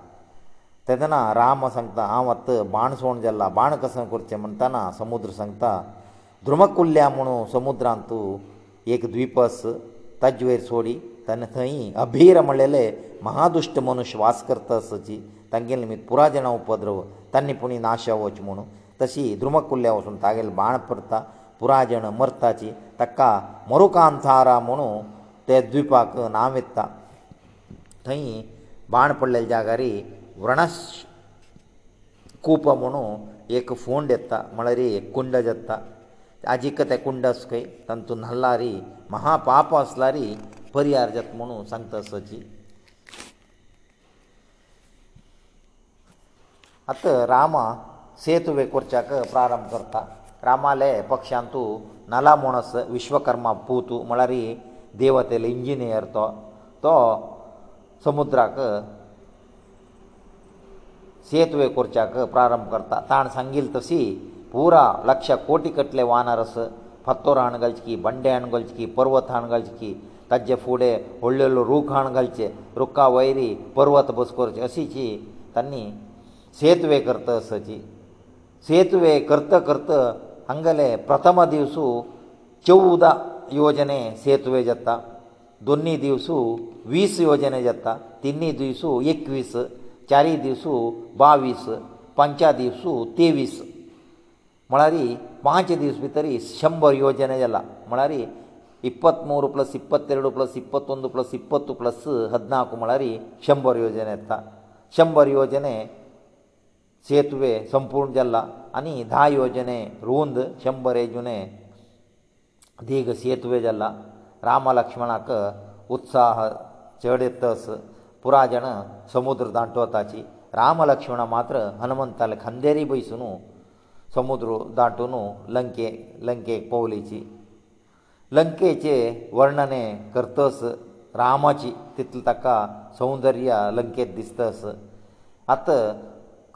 तेदना राम सांगता हांव आतां बाणसोण जाल्ला बाण कसो करचें म्हणटना समुद्र सांगता ध्रुमकुल्ल्या म्हणू समुद्रांत तूं एक द्वीप आस ताजे वयर सोडी तेन्ना थंय अभिर म्हणलेले महादुश्ट मनुश्य वास करता आसची तांगेले पुराय जाणां उपद्रव तांणी पुणी नाश जावचें म्हणून तशी ध्रुमकुल्ल्या वचून तागेले बाण पडता पुराजण मरताची ताका मरुकांथारा म्हणून ते द्विपाक नांव येता थंय बाण पडलेल्या जाग्यारी व्रणस कूप म्हणून एक फोंड येता म्हळ्यार एक कुंड जाता आजीक ते कुंड आसा खंय तांतून नल्ला री महापाप आसला री परिहार जाता म्हणून सांगता सची ಅತ ರಾಮ ಸೇತುವೆ ಕೊర్చಾಕ ಪ್ರಾರಂಭ کرتا ರಾಮಾಲೆ ಪಕ್ಷಾಂತು ನಲ ಮೋನಸ್ ವಿಶ್ವಕರ್ಮ ಭೂತ ಮಳರಿ ದೇವತೆ ಲ ಇಂಜಿನಿಯರ್ ತೋ ತೋ ಸಮುದ್ರಾಕ ಸೇತುವೆ ಕೊర్చಾಕ ಪ್ರಾರಂಭ ಕರ್ತ ತಾಣ ಸಂಗಿಲ್ ತಸಿ پورا ಲಕ್ಷ ಕೋಟಿ ಕಟ್ಟಲೆ ವಾನರಸ ಫತ್ತೋ ರಾಣಗಲ್ಜಿ ಬಂಡೆ ಆಂಗಲ್ಜಿ ಪರ್ವತಾಣಗಲ್ಜಿ ತಜ್ಜೆ ಫೂಡೆ ಒಳ್ಳೆಲು ರುಖಾಣಗಲ್ಜೆ ರುಕ್ಕ ವೈರಿ ಪರ್ವತ ಬಸ್ಕೋರ್ಜಿ ಅಸಿಜಿ ತನ್ನಿ ಸೇತವೇ ಕರ್ತ ಸಚಿ ಸೇತವೇ ಕರ್ತ ಕರ್ತ ಅಂಗಲೇ ಪ್ರಥಮ ದಿವಸ 14 ಯೋಜನೆ ಸೇತವೇ ಜತ್ತ ದುನ್ನಿ ದಿವಸ 20 ಯೋಜನೆ ಜತ್ತ ತಿನ್ನಿ ದಿವಸ 21 ಚಾರಿ ದಿವಸ 22 ಪಂಚಾ ದಿವಸ 23 ಮಳಾರಿ 5 ದಿವಸವಿತರಿ 100 ಯೋಜನೆ ಅಲ್ಲ ಮಳಾರಿ 23 + 22 + 21 + 20 + 14 ಮಳಾರಿ 100 ಯೋಜನೆತ್ತ 100 ಯೋಜನೆ ಸೇತುವೆ ಸಂಪೂರ್ಣ ಜಲ್ಲ ಅನಿ 10 ಯೋಜನೆ ರೂಂದ 100 ಚెంబರೆ ಜೋನೆ ದೀಗ ಸೇತುವೆ ಜಲ್ಲ ರಾಮಲಕ್ಷ್ಮಣಕ ಉತ್ಸಾಹ ಚೇಡೆತಸ್ ಪುರಾಜನ ಸಮುದ್ರ ದಾಂಟೋ ತಾಚಿ ರಾಮಲಕ್ಷ್ಮಣ ಮಾತ್ರ ಹನುಮಂತಲ ಖಂದೇರಿ ಬೈಸನು ಸಮುದ್ರ ದಾಟೋನು ಲಂಕೆ ಲಂಕೆ ಪೌಲೇಚಿ ಲಂಕೇಚೆ ವರ್ಣನೆ ಕರ್ತೋಸ್ ರಾಮಾಚಿ ತಿತ್ತು ತಕ್ಕ ಸೌಂದರ್ಯ ಲಂಕೇ ದಿಸ್ತಾಸ ಅತ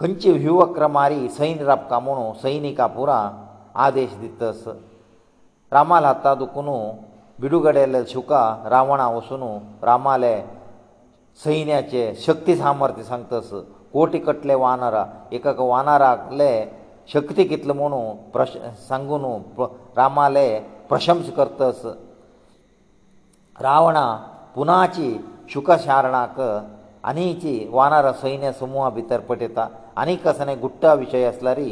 खंयची व्युहक्र मारी सैन्य राबका म्हणू सैनिका पुरा आदेश दितस रामाल हाता दुखून बिडुगडेले शुका रावणा वसून रामाले सैन्याचे शक्ती सामर्थ्य सांगतस कोटी कटले वानरा एका वानराले शक्ती कितले म्हणू प्रश सांगून रामाले प्रशंस करतस रावणा पुनाची शुकशारणाक आनीची वानर सैन्य समुहा भितर पटयता आनी कसले गुट्टा विशय आसल्यारी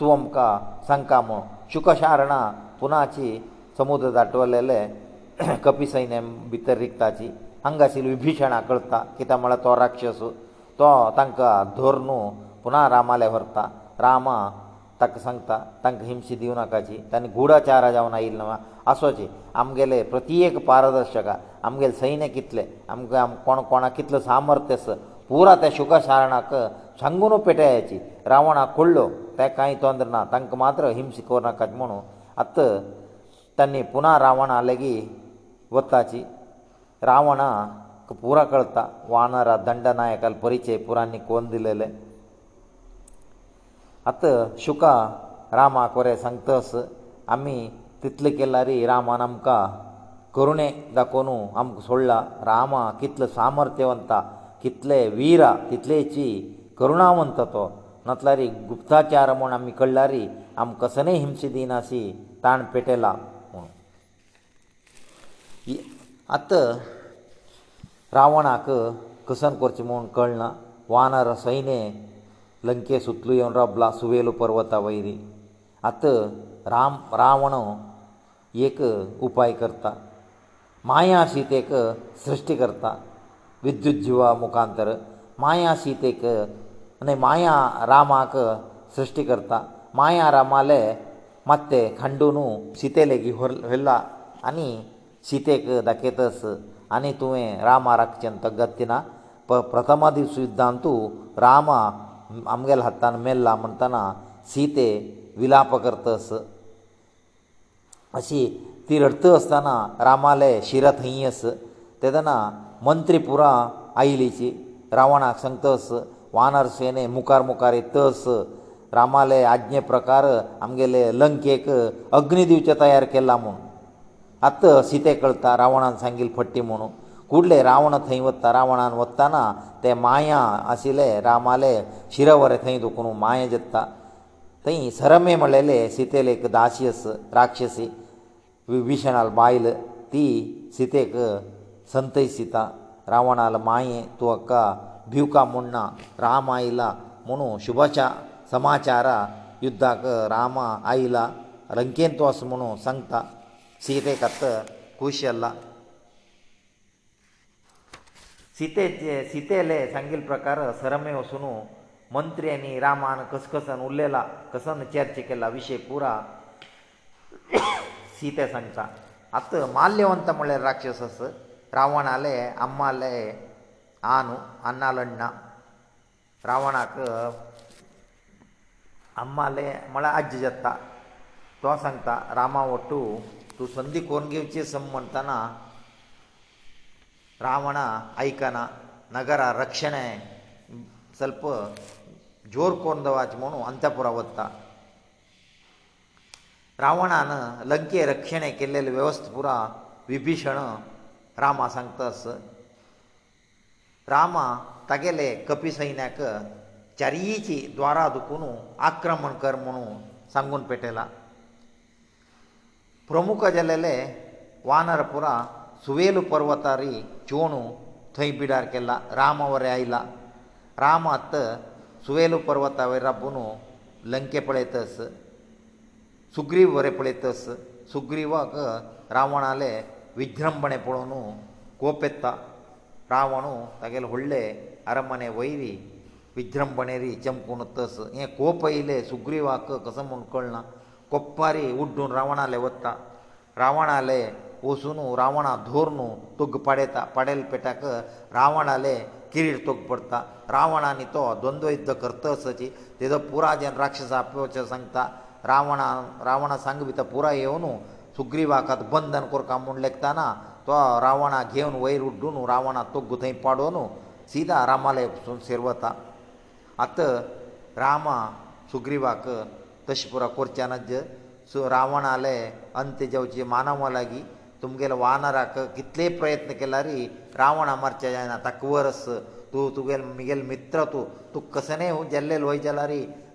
तूं आमकां सांगता म्हूण शुकशारणां पुनाची समुद्र दाटवलेले [CLEARS THROAT] कपिसैन्य भितर रिक्ताची हांगा आशिल्ली विभीशणां कळता कित्याक म्हळ्यार तो राक्षस तो तांकां धर न्हू पुना रामाले व्हरता रामा ताका सांगता तांकां हिंशी दिवं नाकाची ताणी गुडाचारा जावन आयिल्लो ना आसोचे आमगेले प्रत्येक पारदर्शकाक आमगेले सैन्य कितले आमकां आम कोण कोणाक कितलो सामर्थ्य आसा पुरा त्या शुकशारणाक सांगून पेटायाची रावणाक कळ्ळो तें कांय तोंद ना तांकां मात्र हिंस करनाकात म्हणून आतां तांणी पुना रावणा लेगीत वताची रावणाक पुरा कळटा वानरा दंडनायकाल परिचय पुरांनी कोण दिलेले आतां शुका रामा कोरे सांगतस आमी तितले केला रे रामान आमकां करुणे दाखोवनू आमकां सोडला रामा कितलो सामर्थ्यवंता कितले वीरा कितलेची करुणावंत तो नातलारी गुप्ताचार म्हूण आमी कळ्ळारी आमी कसनय हिंसा दिनासी ताण पेटयला म्हूण आत रावणाक कसन करचें म्हूण कळना वानर सैन्य लंके सुतलो येवन रोबला सुवेलो पर्वता वयरी आत राम रावण एक उपाय करता माया सीतेक सृश्टी करता विद्युत जिवा मुखांतर माया सीतेक आनी माया रामाक सृश्टी करता माया रामाले मत्ते खंडुनू सीते लेगीत व्हेल्ला आनी सीतेक दाखयतस आनी तुवें रामा राखचें तगतना प प्रथम दिवस युद्धांत तूं रामा आमगेल हातान मेल्ला म्हणटना सीते विलाप करतस अशी ती रडत आसतना रामाले शिर थंय आस तेदना मंत्री पुरा आयिल्लीची रावणाक सांगतस वानर सेने मुखार मुखार येतस रामाले आज्ञे प्रकार आमगेले लंकेक अग्नी दिवचे तयार केला म्हूण आत सिते कळटा रावणान सांगिल्ले फट्टी म्हूण कुडले रावण थंय वता रावणान वताना ते माया आशिल्ले रामाले शिरवरे थंय दुखून माया जेत्ता थंय सरमे म्हणलेले सितेले एक दासी आस राक्षसी विभीशणाल बायल ती सितेक संतय सीता रावणाल माये तूं हाका ವಿಹು ಕಾ ಮೊಣ್ಣ ರಾಮಾಯಣ ಮೊಣು ಶುಭಾಚ ಸಮಾಚಾರ ಯುದ್ಧ ರಾಮ ಆಯಿಲ ರಂಕೆಂತ ವಸುನು ಸಂತ ಸೀತೆ ಕಥೆ ಕೂಸಿಯಲ್ಲ ಸೀತೆ ಸೀತೆಲೇ ಸಂಗಿಲ್ ಪ್ರಕಾರ ಸರಮೆ ವಸುನು ಮಂತ್ರಿ ಅನಿ ರಾಮನ ಕಸಕಸನ್ ಉಲ್ಲೇಲಾ ಕಸನ ಚರ್ಚಿಕೆ ಇಲ್ಲ ವಿಷಯ پورا ಸೀತೆ ಸಂತ ಅತ ಮಾಲ್ಯವಂತ ಮೊಳೆ ರಾಕ್ಷಸಸ್ ರಾವಣಾಲೆ ಅಮ್ಮಾಲೆ ನಾನು ಅನ್ನಲಣ್ಣ ರಾವಣಕ ಅಮ್ಮಲೆ ಮಳ ಅಜ್ಜಿ ಜತ್ತ ತೋ ಸಂತ ರಾಮ ಒಟ್ಟು ತು ಸಂಧಿ ಕೋನ್ ಗೆವಚೆ ಸಂಮಂತನ ರಾವಣ ಐಕನ ನಗರ ರಕ್ಷಣೆ ಸ್ವಲ್ಪ ಜೋರ್ ಕೋನ್ ದವಾಚ ಮನು ಅಂತಪುರ ವತ್ತ ರಾವಣನ ಲಂಕೆ ರಕ್ಷಣೆ ಕೆಲ್ಲೆಲ್ಲ ವ್ಯವಸ್ಥೆ ಪುರ ವಿಭೀಷಣ ರಾಮ ಸಂತಸ ರಾಮ ತಗೆಲೇ ಕಪಿ ಸೈನ್ಯಕ ಚರಿಯಿಚೆ dvara ದುಕುನು ಆಕ್ರಮಣ ಕರ್ಮನು सांगೋನ್ ಪಟೇಲಾ ಪ್ರಮುಖ ಜಲಲೇ ವನರಪುರ суವೇಲು ಪರ್ವತಾರಿ ಚೋಣು ಥೈಬಿಡಾರ್ಕೇಲಾ ರಾಮವರೆ ಐಲಾ ರಾಮ ಅತ್ತ суವೇಲು ಪರ್ವತಾವೆರಬೂನು ಲಂಕೆ ಪಳೀತಸ್ ಸುಗ್ರೀವವರೆ ಪಳೀತಸ್ ಸುಗ್ರೀವಾಗ ರಾವಣಾಲೆ ವಿಗ್ರंभಣೆ ಪಡೋನು ಕೋಪೆತ್ತಾ ರಾವಣನು ತಗಲೇ ಒಳ್ಳೆ ಅರಮನೆ ವೈರಿ ವಿಜ್ರಂಭಣೆรี ಜಂಕುನ ತಸ ಅಯಾ ಕೋಪೈಲೇ ಸುಗ್ರೀವಾಕ ಕಸಮ ಉಂಡಕೊಳ್ಳನ ಕೊಪ್ಪಾರಿ ಉಡ್ಡು ರಾವಣಾಲೆ 왔다 ರಾವಣಾಲೆ ಓಸುನು ರಾವಣಾ ಧೂರ್ನು ತೊಗ್ ಪಡೇತಾ ಪಡೇನ್ ಪೆಟಾಕ ರಾವಣಾಲೆ ಕಿರೀಟ ತೊಗ್ ಪಡ್ತಾ ರಾವಣಾನೀತೋ ದೊಂದೊಯ್ದ ಕರ್ತ ಸಜಿ ತಿದಾ پورا ಜನ ರಾಕ್ಷಸ ಅಪೋಚ ಸಂಗತಾ ರಾವಣಾ ರಾವಣ ಸಂಗವಿತ پورا ಏವನು ಸುಗ್ರೀವಾಕ ಬಂದನ್ ಕುರ್ಕಾ ಮುಂಡ್ ಲెక్ತಾನಾ तो रावणाक घेवन वयर उड्डून रावणा तोग थंय पाडून सीता रामालय वचून शिरवता आत रामा सुग्रीवाक तशें पुरो करचें नज सो रावणाले अंत जेवचे मानवा लागी तुमगेले वानराक कितले प्रयत्न केल्यार रावणा मारचें जायना ताका वरस तूं तुगेल म्हगेल मित्र तूं तुका कसनय जेल्लेलो जाल्यार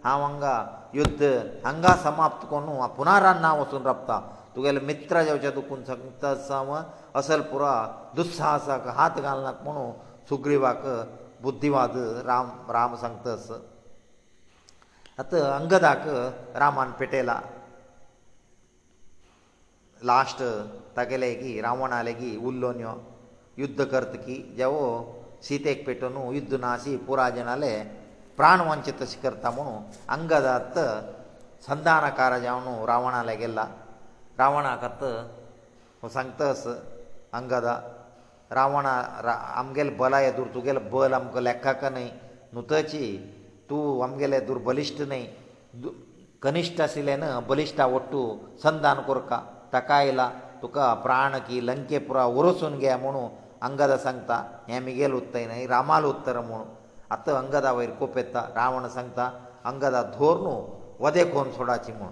हांव हांगा युध्द हांगा समाप्त करून पुना रान्नां वचून रपता तुगेले मित्र जेवचे दुखून सांगता आसा असल पुरा दुस्साहसाक हात घालनात म्हणून सुग्रीवाक बुद्धिवाद राम राम सांगता आस आतां अंगदाक रामान पेटयला लास्ट तागेले की रावणाले की उल्लोन यो युद्ध करत की जेवो सीतेक पेटोवन युद्ध नाशी पुरा जनाले प्राण वंचीत अशें करता म्हणून अंगदात संधानकार जावन रावणाले गेला रावणाकत हो सांगता अस अंगदा रावणा रा आमगेले बलाय दूर तुगेले बल आमकां लेखाक न्हय नुतची तूं आमगेले दुर्बलिश्ट न्हय कनिश्ट आशिल्ले न्हय बलिश्टा वट्टू संदान कोरका ताका आयला तुका प्राण की लंके पुरा वरसून घे म्हुणू अंगदा सांगता हें मिगेल उत्तय न्हय रामाल उत्तर म्हुणू आतां अंगदा वयर कोप येता रावण सांगता अंगदा धोर न्हू वदे कोण सोडाची म्हूण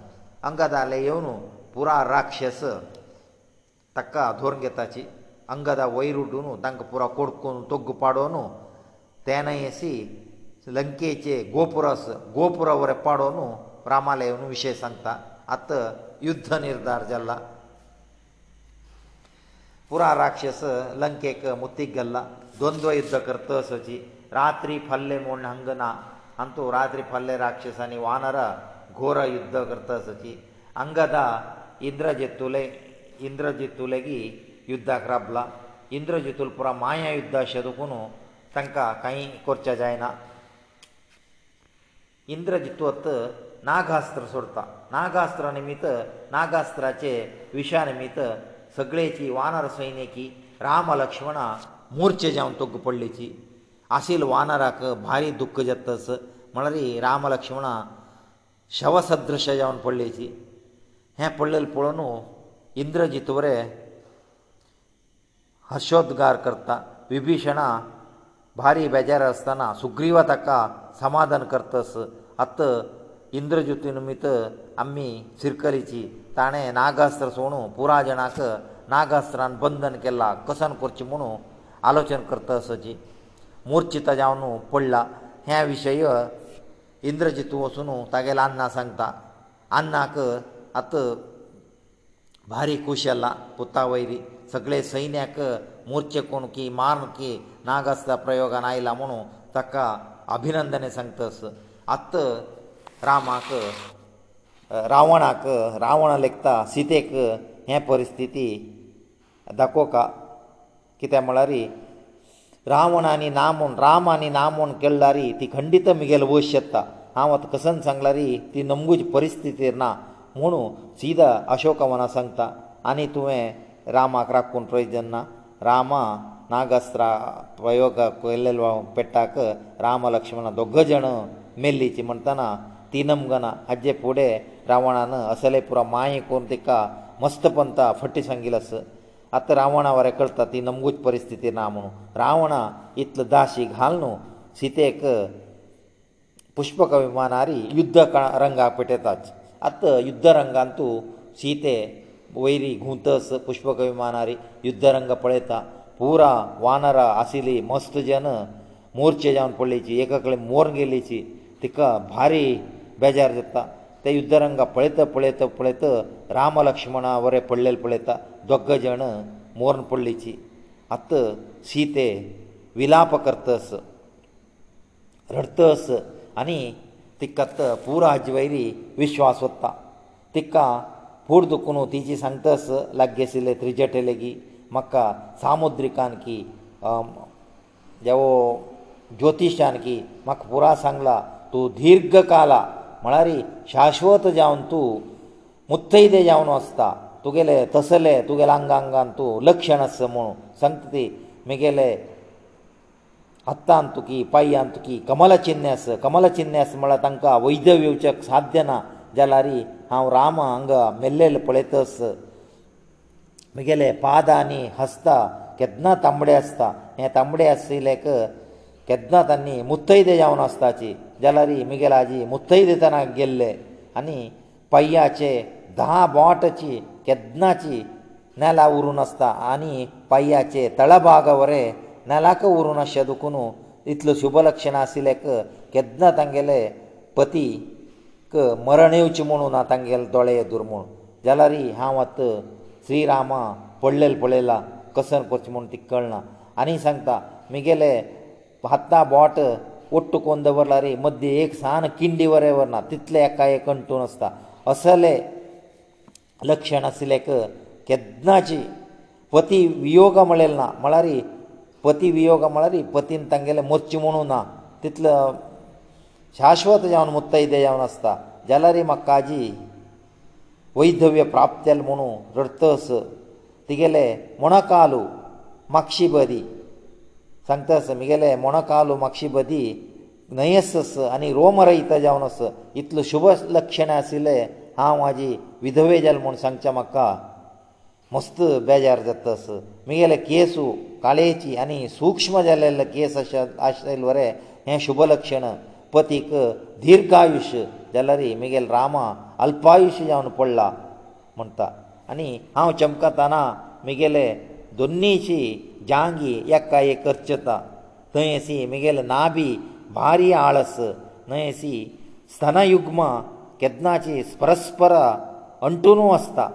अंगदा आले येवन पुरा राक्षस ताका धोरण घेताची अंगदा वयर उडून तांकां पुरो कोडकून तोग्ग पाडून तेनय अशी लंकेचे गोपुरस गोपुरा वरें पाडून रामालय विशय सांगता आत युध्द निर्धार जाला पुरा राक्षस लंकेक मुतीक गेल्ला द्वंद्व युध्द करता सची रात्री फल्ले म्हूण हंग ना आनी तूं रात्री फल्ले राक्षसांनी वानर घोर युध्द करता सची ಅಂಗದ ಇಂದ್ರಜಿತ್ತುಲೆ ಇಂದ್ರಜಿತ್ತುಲೆಗಿ ಯುದ್ಧಕ ರಬ್ಲ ಇಂದ್ರಜಿತ್ತುಲ್ ಪುರ ಮಾಯ ಯುದ್ಧ ಶದುಕುನು ತಂಕ ಕೈ ಕೊರ್ಚ ಜಾಯನ ಇಂದ್ರಜಿತ್ತುತ್ ನಾಗಾಸ್ತ್ರ ಸುರ್ತ ನಾಗಾಸ್ತ್ರ ನಿಮಿತ್ತ ನಾಗಾಸ್ತ್ರಾಚೆ ವಿಷ ನಿಮಿತ್ತ ಸಗಳೇಚಿ ವಾನರ ಸೈನ್ಯಕಿ ರಾಮ ಲಕ್ಷ್ಮಣ ಮೂರ್ಛೆ ಜಾವನ್ ತುಗ್ಗ ಪಡ್ಲಿಚಿ ಅಸಿಲ್ ವಾನರಾಕ ಭಾರಿ ದುಃಖ ಜತ್ತಸ ಮಳರಿ ರಾಮ ಲಕ್ಷ್ಮಣ ಶವ ಸದೃಶ ಜಾವನ್ ಪಡ್ಲಿಚಿ हें पडलेलें पळोवन इंद्रजीत वरे हर्शोद्गार करता विभीशणा भारी बेजार आसतना सुग्रीवा ताका समाधान करतस आत इंद्रज्युती निमित्त आमी सिरकलीची ताणें नागास्त्र सोडून पुराय जणांक नागास्त्रान बंदन केलां कसन करचें म्हणून आलोचन करता असोची मुर्चित जावन पडला हे विशय इंद्रजीत वचून तागेले अन्ना सांगता अन्नाक आतां भारी खूश जाला पुता वयरी सगळे सैन्याक मोर्चे कोण की मारन की नागास्ता प्रयोगान आयला म्हणून ताका अभिनंदने सांगतस आत रामाक रावणाक रावण लेखता सीतेक हे परिस्थिती दाखोवका कित्याक म्हळ्यार रावण आनी ना म्हूण राम आनी ना म्हूण केल्यारी ती खंडीत मुगेलो वयस येता हांव आतां कसन सांगल्यारी ती नमगुची परिस्थितीर ना ಮೋನು સીದಾ ಅಶೋಕವನ ಸಂತ ಅನಿತುವೆ ರಾಮakra ಕುಂಪ್ರೈಜನ ರಾಮ ನಾಗಾಸ್ತ್ರ ಪ್ರಯೋಗಕ್ಕೆ ಎಲ್ಲೆಲ್ವಾ ಪೆಟ್ಟಾಕ ರಾಮಲಕ್ಷ್ಮಣ ದುಗ್ಗಜಣ ಮೆಲ್ಲಿಚಿ म्हणತನಾ تینಮಗನ ಅಜ್ಜೆ ಕೋಡೆ ರಾವಣನ ಅಸಲೇಪುರ ಮಾಯಿ ಕುಂತಿಕ ಮಸ್ತಪಂತ ಫಟ್ಟಿ ಸಂგილಸ ಅತ್ತ ರಾವಣಾವರಕ್ಕೆಳ್ತಾ ತಿ ನಮಗೂತ್ ಪರಿಸ್ಥಿತಿ ನಾ ಮೋನು ರಾವಣ ಇತ್ಲ ದಾಶಿ घालನು ಸೀತೆಕ পুষ্পಕ ವಿಮಾನಾರಿ ಯುದ್ಧಕ ರಂಗ ಆಪಟತಾಜ್ आतां युद्धरंगांतू सीते वयरी घुंतस पुष्पक विमानारी युद्धरंग पळयता पुरा वानरां आशिल्ली मस्त जन मोर्चे जावन पडलीची एका कडेन मोर गेल्लीची तिका भारी बेजार जाता ते युद्धरंग पळयता पळयता पळयता राम लक्ष्मणा वरें पडलेले पळयता दोग जण मोरन पडलीची आत सीते विलाप करतस रडतस आनी तिका पुरो हाजे वयरी विश्वास वत्ता तिका पूर दुखून तिची सांगतास लागी आशिल्ले त्रिजटे लेगी म्हाका सामुद्रिकानकी देवो ज्योतिशानकी म्हाका पुरा सांगला तूं दीर्घ काला म्हळ्यार शाश्वत जावन तूं मुत्तैदे जावन आसता तुगेले तसले तुगेले आंगा आंगान तूं लक्षण आसा म्हूण सांगता ती म्हगेले हत्तान तुकी पायान तुकी कमला चिन्न्यास कमला चिन्न्यास म्हळ्यार तांकां वैद्य येवचें साध्य ना जाल्यारी हांव राम हांगा मेल्लेले पळयतस म्हगेले पाद आनी हस्ता केदना तांबडे आसता हे तांबडे आशिल्लेक केदना तांणी मुत्तैदे जावन आसताची जाल्यारी म्हगेलाजी मुत्तैदे ताना गेल्ले आनी पय्याचे धा बोटाची केदनाची नेला उरून आसता आनी पय्याचे तळभागा वरें ನಲಕ 우ರುನ ಶದುಕನು ಇತ್ಲ ಶುಭ ಲಕ್ಷಣ ಆಸિલેಕ ಕೆದನ ತಂಗೆಲೆ પતિ ಕ ಮರಣೆಯ ಚಿಮಣು ನಾ ತಂಗೆಲ್ ದೊಳೇ ದುರ್ಮುಳ ಜಲರಿ ಹಾವತ ಶ್ರೀರಾಮ ಪೊಳೆಲ್ ಪೊಳೆಲಾ ಕಸರ್ ಪರ್ಚಮನ್ ತಿಕಳ್ನಾ ಅನಿ ಸಂತಾ 미ಗೆಲೆ ಹತ್ತಾ ಬಾಟ ಒಟ್ಟುಕೊಂಡವರರೆ मध्ये ಏಕ್ ಸಾನ ಕಿಂಡಿವರೇವನ ಇತ್ಲ ಕೈ ಕಂಟೂನಸ್ತ ಆಸಲೆ ಲಕ್ಷಣ ಆಸિલેಕ ಕೆದನಜಿ પતિ ವಿయోగ ಮಳೆಲ್ನಾ ಮಳರಿ पती वियोग म्हळ्यार पतीन तांगेले मरचे म्हणू ना तितलो शाश्वत जावन मुत्तैदे जावन आसता जाल्यार म्हाका काजी वैधव्य प्राप्त जाल म्हणू रडतस तिगेले मोणकालू माक्षी बदी सांगतास म्हगेले मोणकालू माक्षी बदी न्हयसस आनी रोमरहित जावन आस इतलो शुभ लक्षण आशिल्ले हांव म्हाजी विधवे जाल म्हूण सांगचें म्हाका मस्त बेजार जाता तस मुगेले केस काळेची आनी सूक्ष्म जाल्लेले केस आशिल्ले बरें हें शुभ लक्षण पतीक दीर्घायुश्य जाल्यार म्हगेल रामा अल्पायुश्य जावन पडला म्हणटा आनी हांव चमकताना म्हगेले दोनीची जांगी एका एक करचता थंय अशी म्हगेले नाभी भारी आळस न्हय अशी स्तनयुग्म केदनाची परस्पर अंटुनू आसता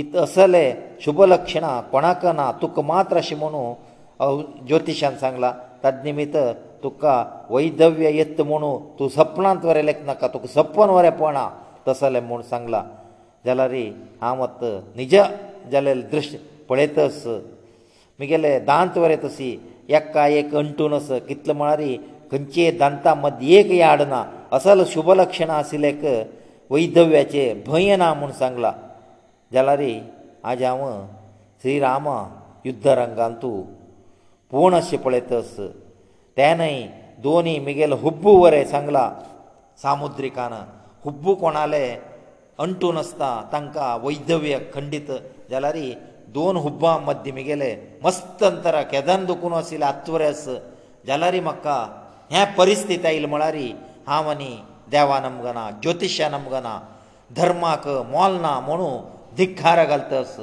इत असले शुभलक्षणां कोणाक ना तुका मात्र अशें म्हणून ज्योतिशान सांगलां ताजे निमित्त तुका वैधव्य येत म्हणून तूं सपनांत वरेलेक नाका तुका सपन वरेपणा तसले म्हूण सांगलां जाल्यार हांव आत निज जाल्यार दृश्य पळयतस मुगेले दांत वरे तशी एका एक अंटून अस कितले म्हळ्यार खंयचे दांता मदीं एक याड ना असले शुभलक्षणां आशिल्लेक वैधव्याचे भंय ना म्हूण सांगलां जाल्यार आज हांव श्रीराम युद्धरंगांत तूं पूण अशें पळयतस तेनय दोनी मिगेल हुब्बू वरें सांगलां सामुद्रिकान हुब्बू कोणाले अंटू नासता तांकां वैधव्य खंडीत जाल्यार दोन हुब्बां मद्दी म्हगेले मस्त अंतर केदान दुखून आशिल्ले आत्वरेस जाल्यार म्हाका हे परिस्थिती आयली म्हळ्यार हांव आनी देवा नमगना ज्योतिशा नमगना धर्माक मोलना म्हणून धिक्खार घालतस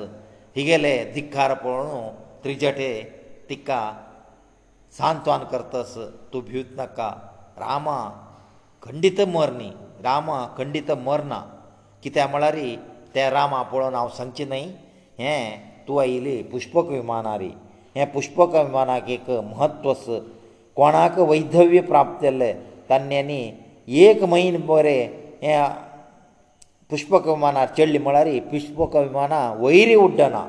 हिगेले धिक्खार पळोवन त्रिजटे तिका सांत्वन करतस तूं भिवत नाका रामा खंडीत मर न्ही रामा खंडीत मरना कित्याक म्हळ्यार तें रामा पळोवन हांव सांगचें न्हय हें तूं आयिल्ली पुष्पक विमानारी हें पुष्पक विमानाक एक म्हत्वस कोणाक वैधव्य प्राप्त जाल्लें तांणी आनी एक म्हयने बरें हें पुष्पक विमानार चडली म्हळ्यार पुष्पक विमानां वयरी उड्डना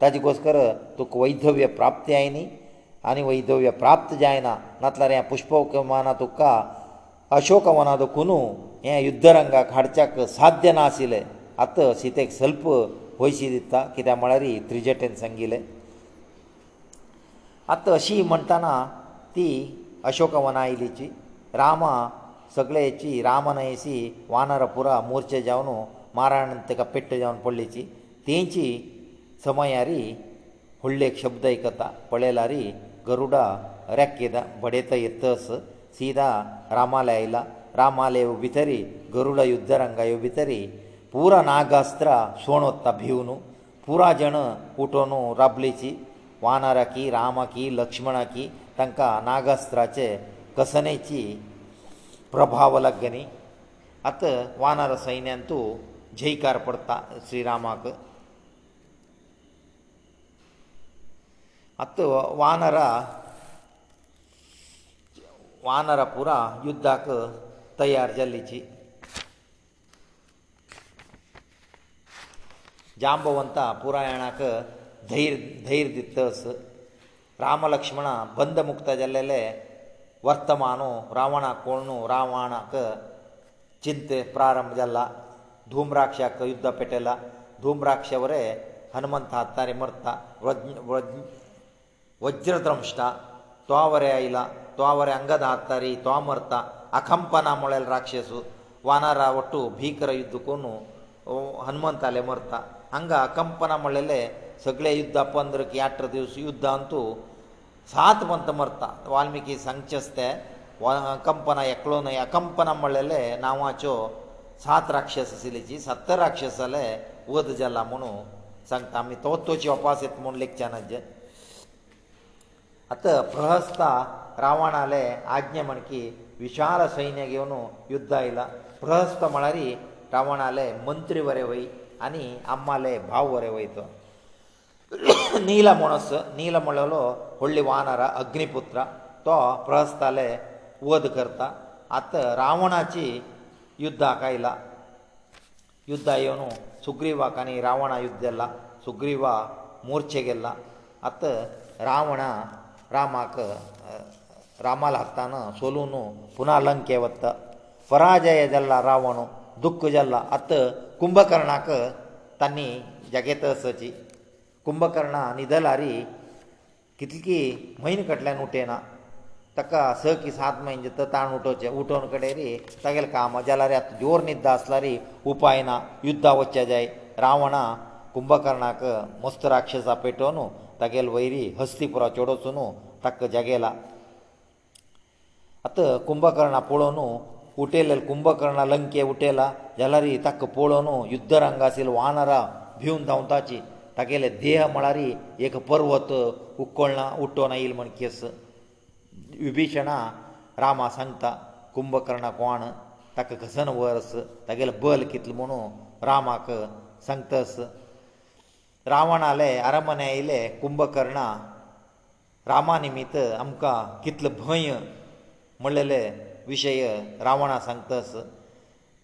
ताजे घोसकर तुका वैधव्य प्राप्ती आयनी आनी वैधव्य प्राप्त जायना नातल्यार हें पुष्पक विमानां तुका अशोक वना दुखुनू हें युद्धरंगाक हाडच्याक साध्य नाशिल्लें आतां सीतेक सल्प वयशी दिता कित्याक म्हळ्यार त्रिजटेन सांगिल्लें आतां अशी म्हणटना ती अशोक वना आयलीची रामा सगळे हेची रामन येसी वानर पुरा मोर्चे जावन मारण तेका पेट्ट जावन पडलेची तेंची समयारी फुडलेक शब्द आयकता पळयलारी गरुडा रेखेद बडयत येतस सीदा रामाले आयला रामाले येव भितरी गरुडा युद्धरंगा येव भितरी पुरा नागास्त्र सोण वत्ता भिवन पुरा जण उठोन राबलेची वानराकी रामाकी लक्ष्मणाकी तांकां नागास्त्राचे कसनेची प्रभाव लग्य न्ही आत वानर सैन्यान तूं जयकार पडटा श्रीरामाक आत वानर वानर पुरा युद्धाक तयार जाल्लीची जांबवंता पुरायणाक धैर्य धैर्य दितस राम लक्ष्मणा बंद मुक्त जाल्लेले ವರ್ತಮಾನೋ ರಾವಣ ಕೋಣೋ ರಾವಣಕ ಚಿಂತೆ ಪ್ರಾರಂಭಜಲ್ಲ ಧೂಮ್ರಾಕ್ಷಕ ಯುದ್ಧ ಪಟೇಲ ಧೂಮ್ರಾಕ್ಷವರೇ ಹನುಮಂತಾ ಅತ್ತಾರಿ ಮರ್ತ ವಜ್ರದ್ರಂಷ್ಟ تۆವರೆ ಐಲ تۆವರೆ ಅಂಗದಾ ಅತ್ತಾರಿ تۆ ಮರ್ತ ಅಕಂಪನ ಮೊಳೆ ರಾಕ್ಷಸ ವನರಾವಟ್ಟು ಭೀಕರ ಯುದ್ಧ ಕೋಣೋ ಹನುಮಂತಾಳೆ ಮರ್ತ ಅಂಗ ಅಕಂಪನ ಮೊಳೆಲೆ सगळे ಯುದ್ಧ ಪಂದ್ರಕ್ಕೆ ಯಾತ್ರಾ ದಿವಸ ಯುದ್ಧಾಂತು ಸಾತಂತ ಮರ್ತ ವಾಲ್ಮೀಕಿ ಸಂಚсте ಅಕಂಪನ ಏಕಲೋನ ಅಕಂಪನ ಮಳ್ಳೆಲೆ 나ವಾಚೋ ಸಾತ್ ರಾಕ್ಷಸ ಸಿಲಿಚಿ ಸಪ್ತ ರಾಕ್ಷಸಲೆ ಒದಜಲ್ಲ ಮನೋ ಸಂತ ಅಮಿ ತೋತ್ ತೋಚೆ ಒಪಾಸೆತ್ ಮೊಂಡ್ಲೆಕ್ ಚನಂಜ ಅತ ಪ್ರಹಸ್ತ ರಾವಣ आले ಆಜ್ಞಮಣಕಿ ವಿಶಾಲ ಸೈನ್ಯ ಗೆವನು ಯುದ್ಧ ಇಲ್ಲ ಪ್ರಹಸ್ತ ಮಳರಿ ರಾವಣ आले ಮಂತ್ರಿವರೇವೈ ಅನಿ ಅಮ್ಮಲೆ ಬಾವುವರೇವೈತ ನೀಲ ಮೊಣಸ ನೀಲ ಮೊಳಲು ಹೊಳ್ಳಿ ವಾನರ ಅಗ್ನಿಪುತ್ರ ತೋ ಪ್ರಹಸ್ತಾಲೆ ಓದ್ ಕರ್ತ ಅತ್ತ ರಾವಣಾಚಿ ಯುದ್ಧ ಆಕಾಯಿಲ್ಲ ಯುದ್ಧ ಇವನು ಸುಗ್ರೀವ ಕಾನಿ ರಾವಣ ಯುದ್ಧ ಎಲ್ಲ ಸುಗ್ರೀವ ಮೂರ್ಛೆಗೆಲ್ಲ ಅತ್ತ ರಾವಣ ರಾಮಕ ರಾಮಲ ಹತ್ತಾನ ಸೋಲೂನು ಪುನಃ ಲಂಕೆ ಒತ್ತ ಪರಾಜಯದೆಲ್ಲ ರಾವಣು ದುಃಖ ಜಲ್ಲ ಅತ್ತ ಕುಂಭಕರ್ಣಕ ತನ್ನಿ ಜಗೇತಸಚಿ कुंभकर्णा निदलारी कितली म्हयने कडल्यान उठयना ताका स की सात म्हयने जाता ताण उठोवचे उठोवन कडेरी तागेले काम जाल्यार आतां जोर न्हिद आसल्यारी उपाय ना युद्धा वचचें जाय रावणा कुंभकर्णाक मस्त राक्षसा पेटोवन तागेले वैरी हस्तीपुरा चोडोवचो न्हू ताका जगेला आतां कुंभकर्णा पळोवन उठयले कुंभकर्णा लंके उठयला जाल्यारय ताका पळोवन युद्ध रंगासील वानरां भिवन धांवताची तागेले देह म्हळ्यार एक पर्वत उक्कळना उट्टोन येयल म्हण केस विभिशणा रामा सांगता कुंभकर्णा कोण ताका घसन वर्स तागेलें बल कितलें म्हणू रामाक सांगतस रावणाले आरमने येयले कुंभकर्णा रामा निमित्त आमकां कितलो भंय म्हणलेले विशय रावणा सांगतस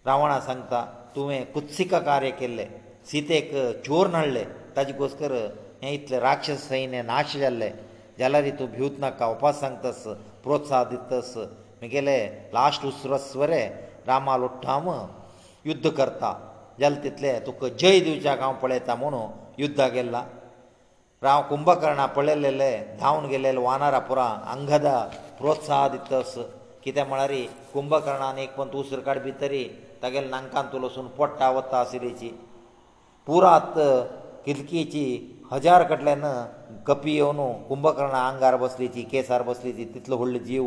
रावणा सांगता तुवें कुत्सिका कार्य केल्लें सीतेक चोर न्हाडलें ताजे घोसकर हें इतलें राक्षस सैन्य नाश जाल्लें जाल्यार तूं भिवत नाका उपास सांगतस प्रोत्साह दितस म्हगेले लास्ट उसरस्वरे रामा लोठ्ठाम युध्द करता जाल्यार तितले तुका जय दिवच्याक हांव पळयता म्हणून युध्दा गेल्ला राव कुंभकर्णा पळयलेले धांवन गेलेले वानारा पुरा अंगदा प्रोत्साह दितस कितें म्हळ्यार कुंभकर्णान एक पंत उसर काड भितरी तागेले नांकांत तूं लसून पोट्टा वता आसिरेची पुरात किलकीची हजार कडल्यान कपी येवन कुंभकर्णा आंगार बसली ती केसार बसली ती तितलो व्हडलो जीव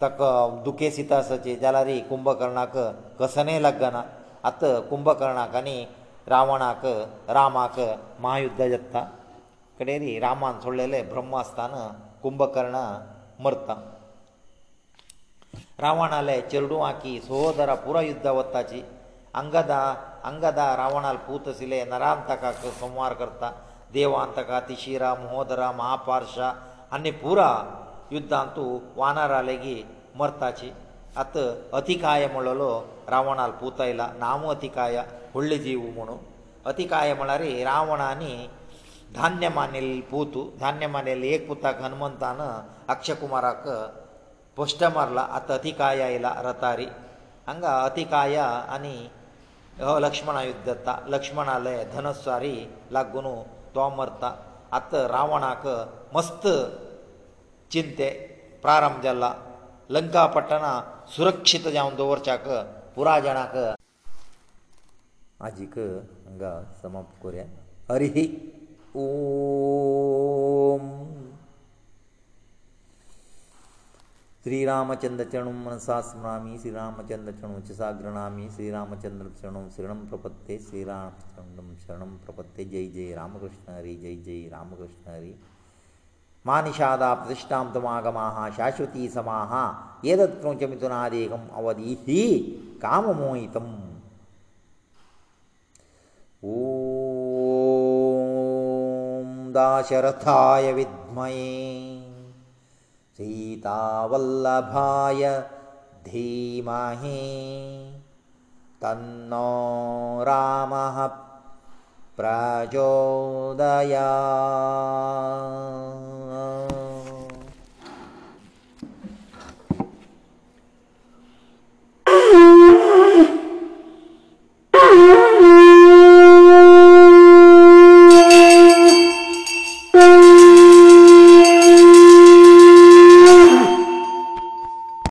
ताका दुखेसिताची जाल्यार कुंभकर्णाक कसनय लागना आतां कुंभकर्णाक आनी रावणाक रामाक महायुध्द जाता कडेरी रामान सोडलेले ब्रह्मास्थान कुंभकर्ण मरता रावणाले चेडूं आकी सहोदरा पुरो युध्दा वताची आंगदा ಅಂಗದ ರಾವಣಲ್ ಪೂತಸಿಲೆ ನರಾಂತಕ ಸಂವಾರ ಕರ್ತ ದೇವಾಂತಕ ತಿಶಿರ ಮಹೋದರ ಮಹಾಪಾರ್ಶ ಅನ್ನಿ ಪೂರ ಯುದ್ಧಾಂತು ವಾನರಾಲೆಗಿ ಮರ್ತಾಚಿ ಅತ ಅತಿಕಾಯಮಳಲು ರಾವಣಲ್ ಪೂತೈಲ ನಾಮು ಅತಿಕಾಯ ಹೊಳ್ಳಿ ಜೀವು ಮುಣು ಅತಿಕಾಯಮಳರಿ ರಾವಣಾನಿ ಧಾನ್ಯಮಾನೆಲ್ ಪೂತು ಧಾನ್ಯಮಾನೆಲ್ ಏಕ್ ಪೂತಾಕ ಹನುಮಂತಾನ ಅಕ್ಷಕುಮಾರಕ ಪುಷ್ಟ ಮರಲ ಅತ ಅತಿಕಾಯ ಇಲ್ಲ ರತಾರಿ ಹಂಗ ಅತಿಕಾಯ ಅನಿ ಹೋ ಲಕ್ಷ್ಮಣಾಯುದತ್ತ ಲಕ್ಷ್ಮಣಾಲಯ ಧನಸ್ವರೀ ಲಗ್ನು ತೋಮರ್ತ ಅತ ರಾವಣಕ ಮಸ್ತ ಚಿಂತೆ ಪ್ರಾರಂಭ ಜಲ್ಲ ಲಂಕಾಪಟ್ಟಣ ಸುರಕ್ಷಿತ ಜಾವ್ందో ವರ್ಚಕ ಪುರಾಣಕ আজিಕnga ಸಮಪ್ ಕೊರೆ ಅರಿ ಓಂ ಶ್ರೀರಾಮಚಂದ್ರ ಚರಣ ಮನಸಾ ಸ್ಮರಾಮಿ ಶ್ರೀರಾಮಚಂದ್ರ ಚರಣ ಉಚಸಾ ಗೃಹಾಮಿ ಶ್ರೀರಾಮಚಂದ್ರ ಚರಣ ಶರಣಂ ಪ್ರಪತ್ತೆ ಶ್ರೀರಾಮಚಂದ್ರ ಶರಣಂ ಪ್ರಪತ್ತೆ ಜಯ ಜಯ ರಾಮಕೃಷ್ಣ ಹರಿ ಜಯ ಜಯ ರಾಮಕೃಷ್ಣ ಹರಿ ಮಾನಿಷಾದ ಪ್ರತಿಷ್ಠಾಂ ತಮಾಗಮಾಹ ಶಾಶ್ವತೀ ಸಮಾಹ ಏದತ್ ಕ್ರೋಂಚ ಮಿಥುನಾದೇಕಂ ಅವಧೀಹಿ ಕಾಮಮೋಹಿತಂ ಓ ದಾಶರಥಾಯ ವಿದ್ಮಯೇ सीतावल्लभाय धीमहि तन्नो रामः प्रचोदया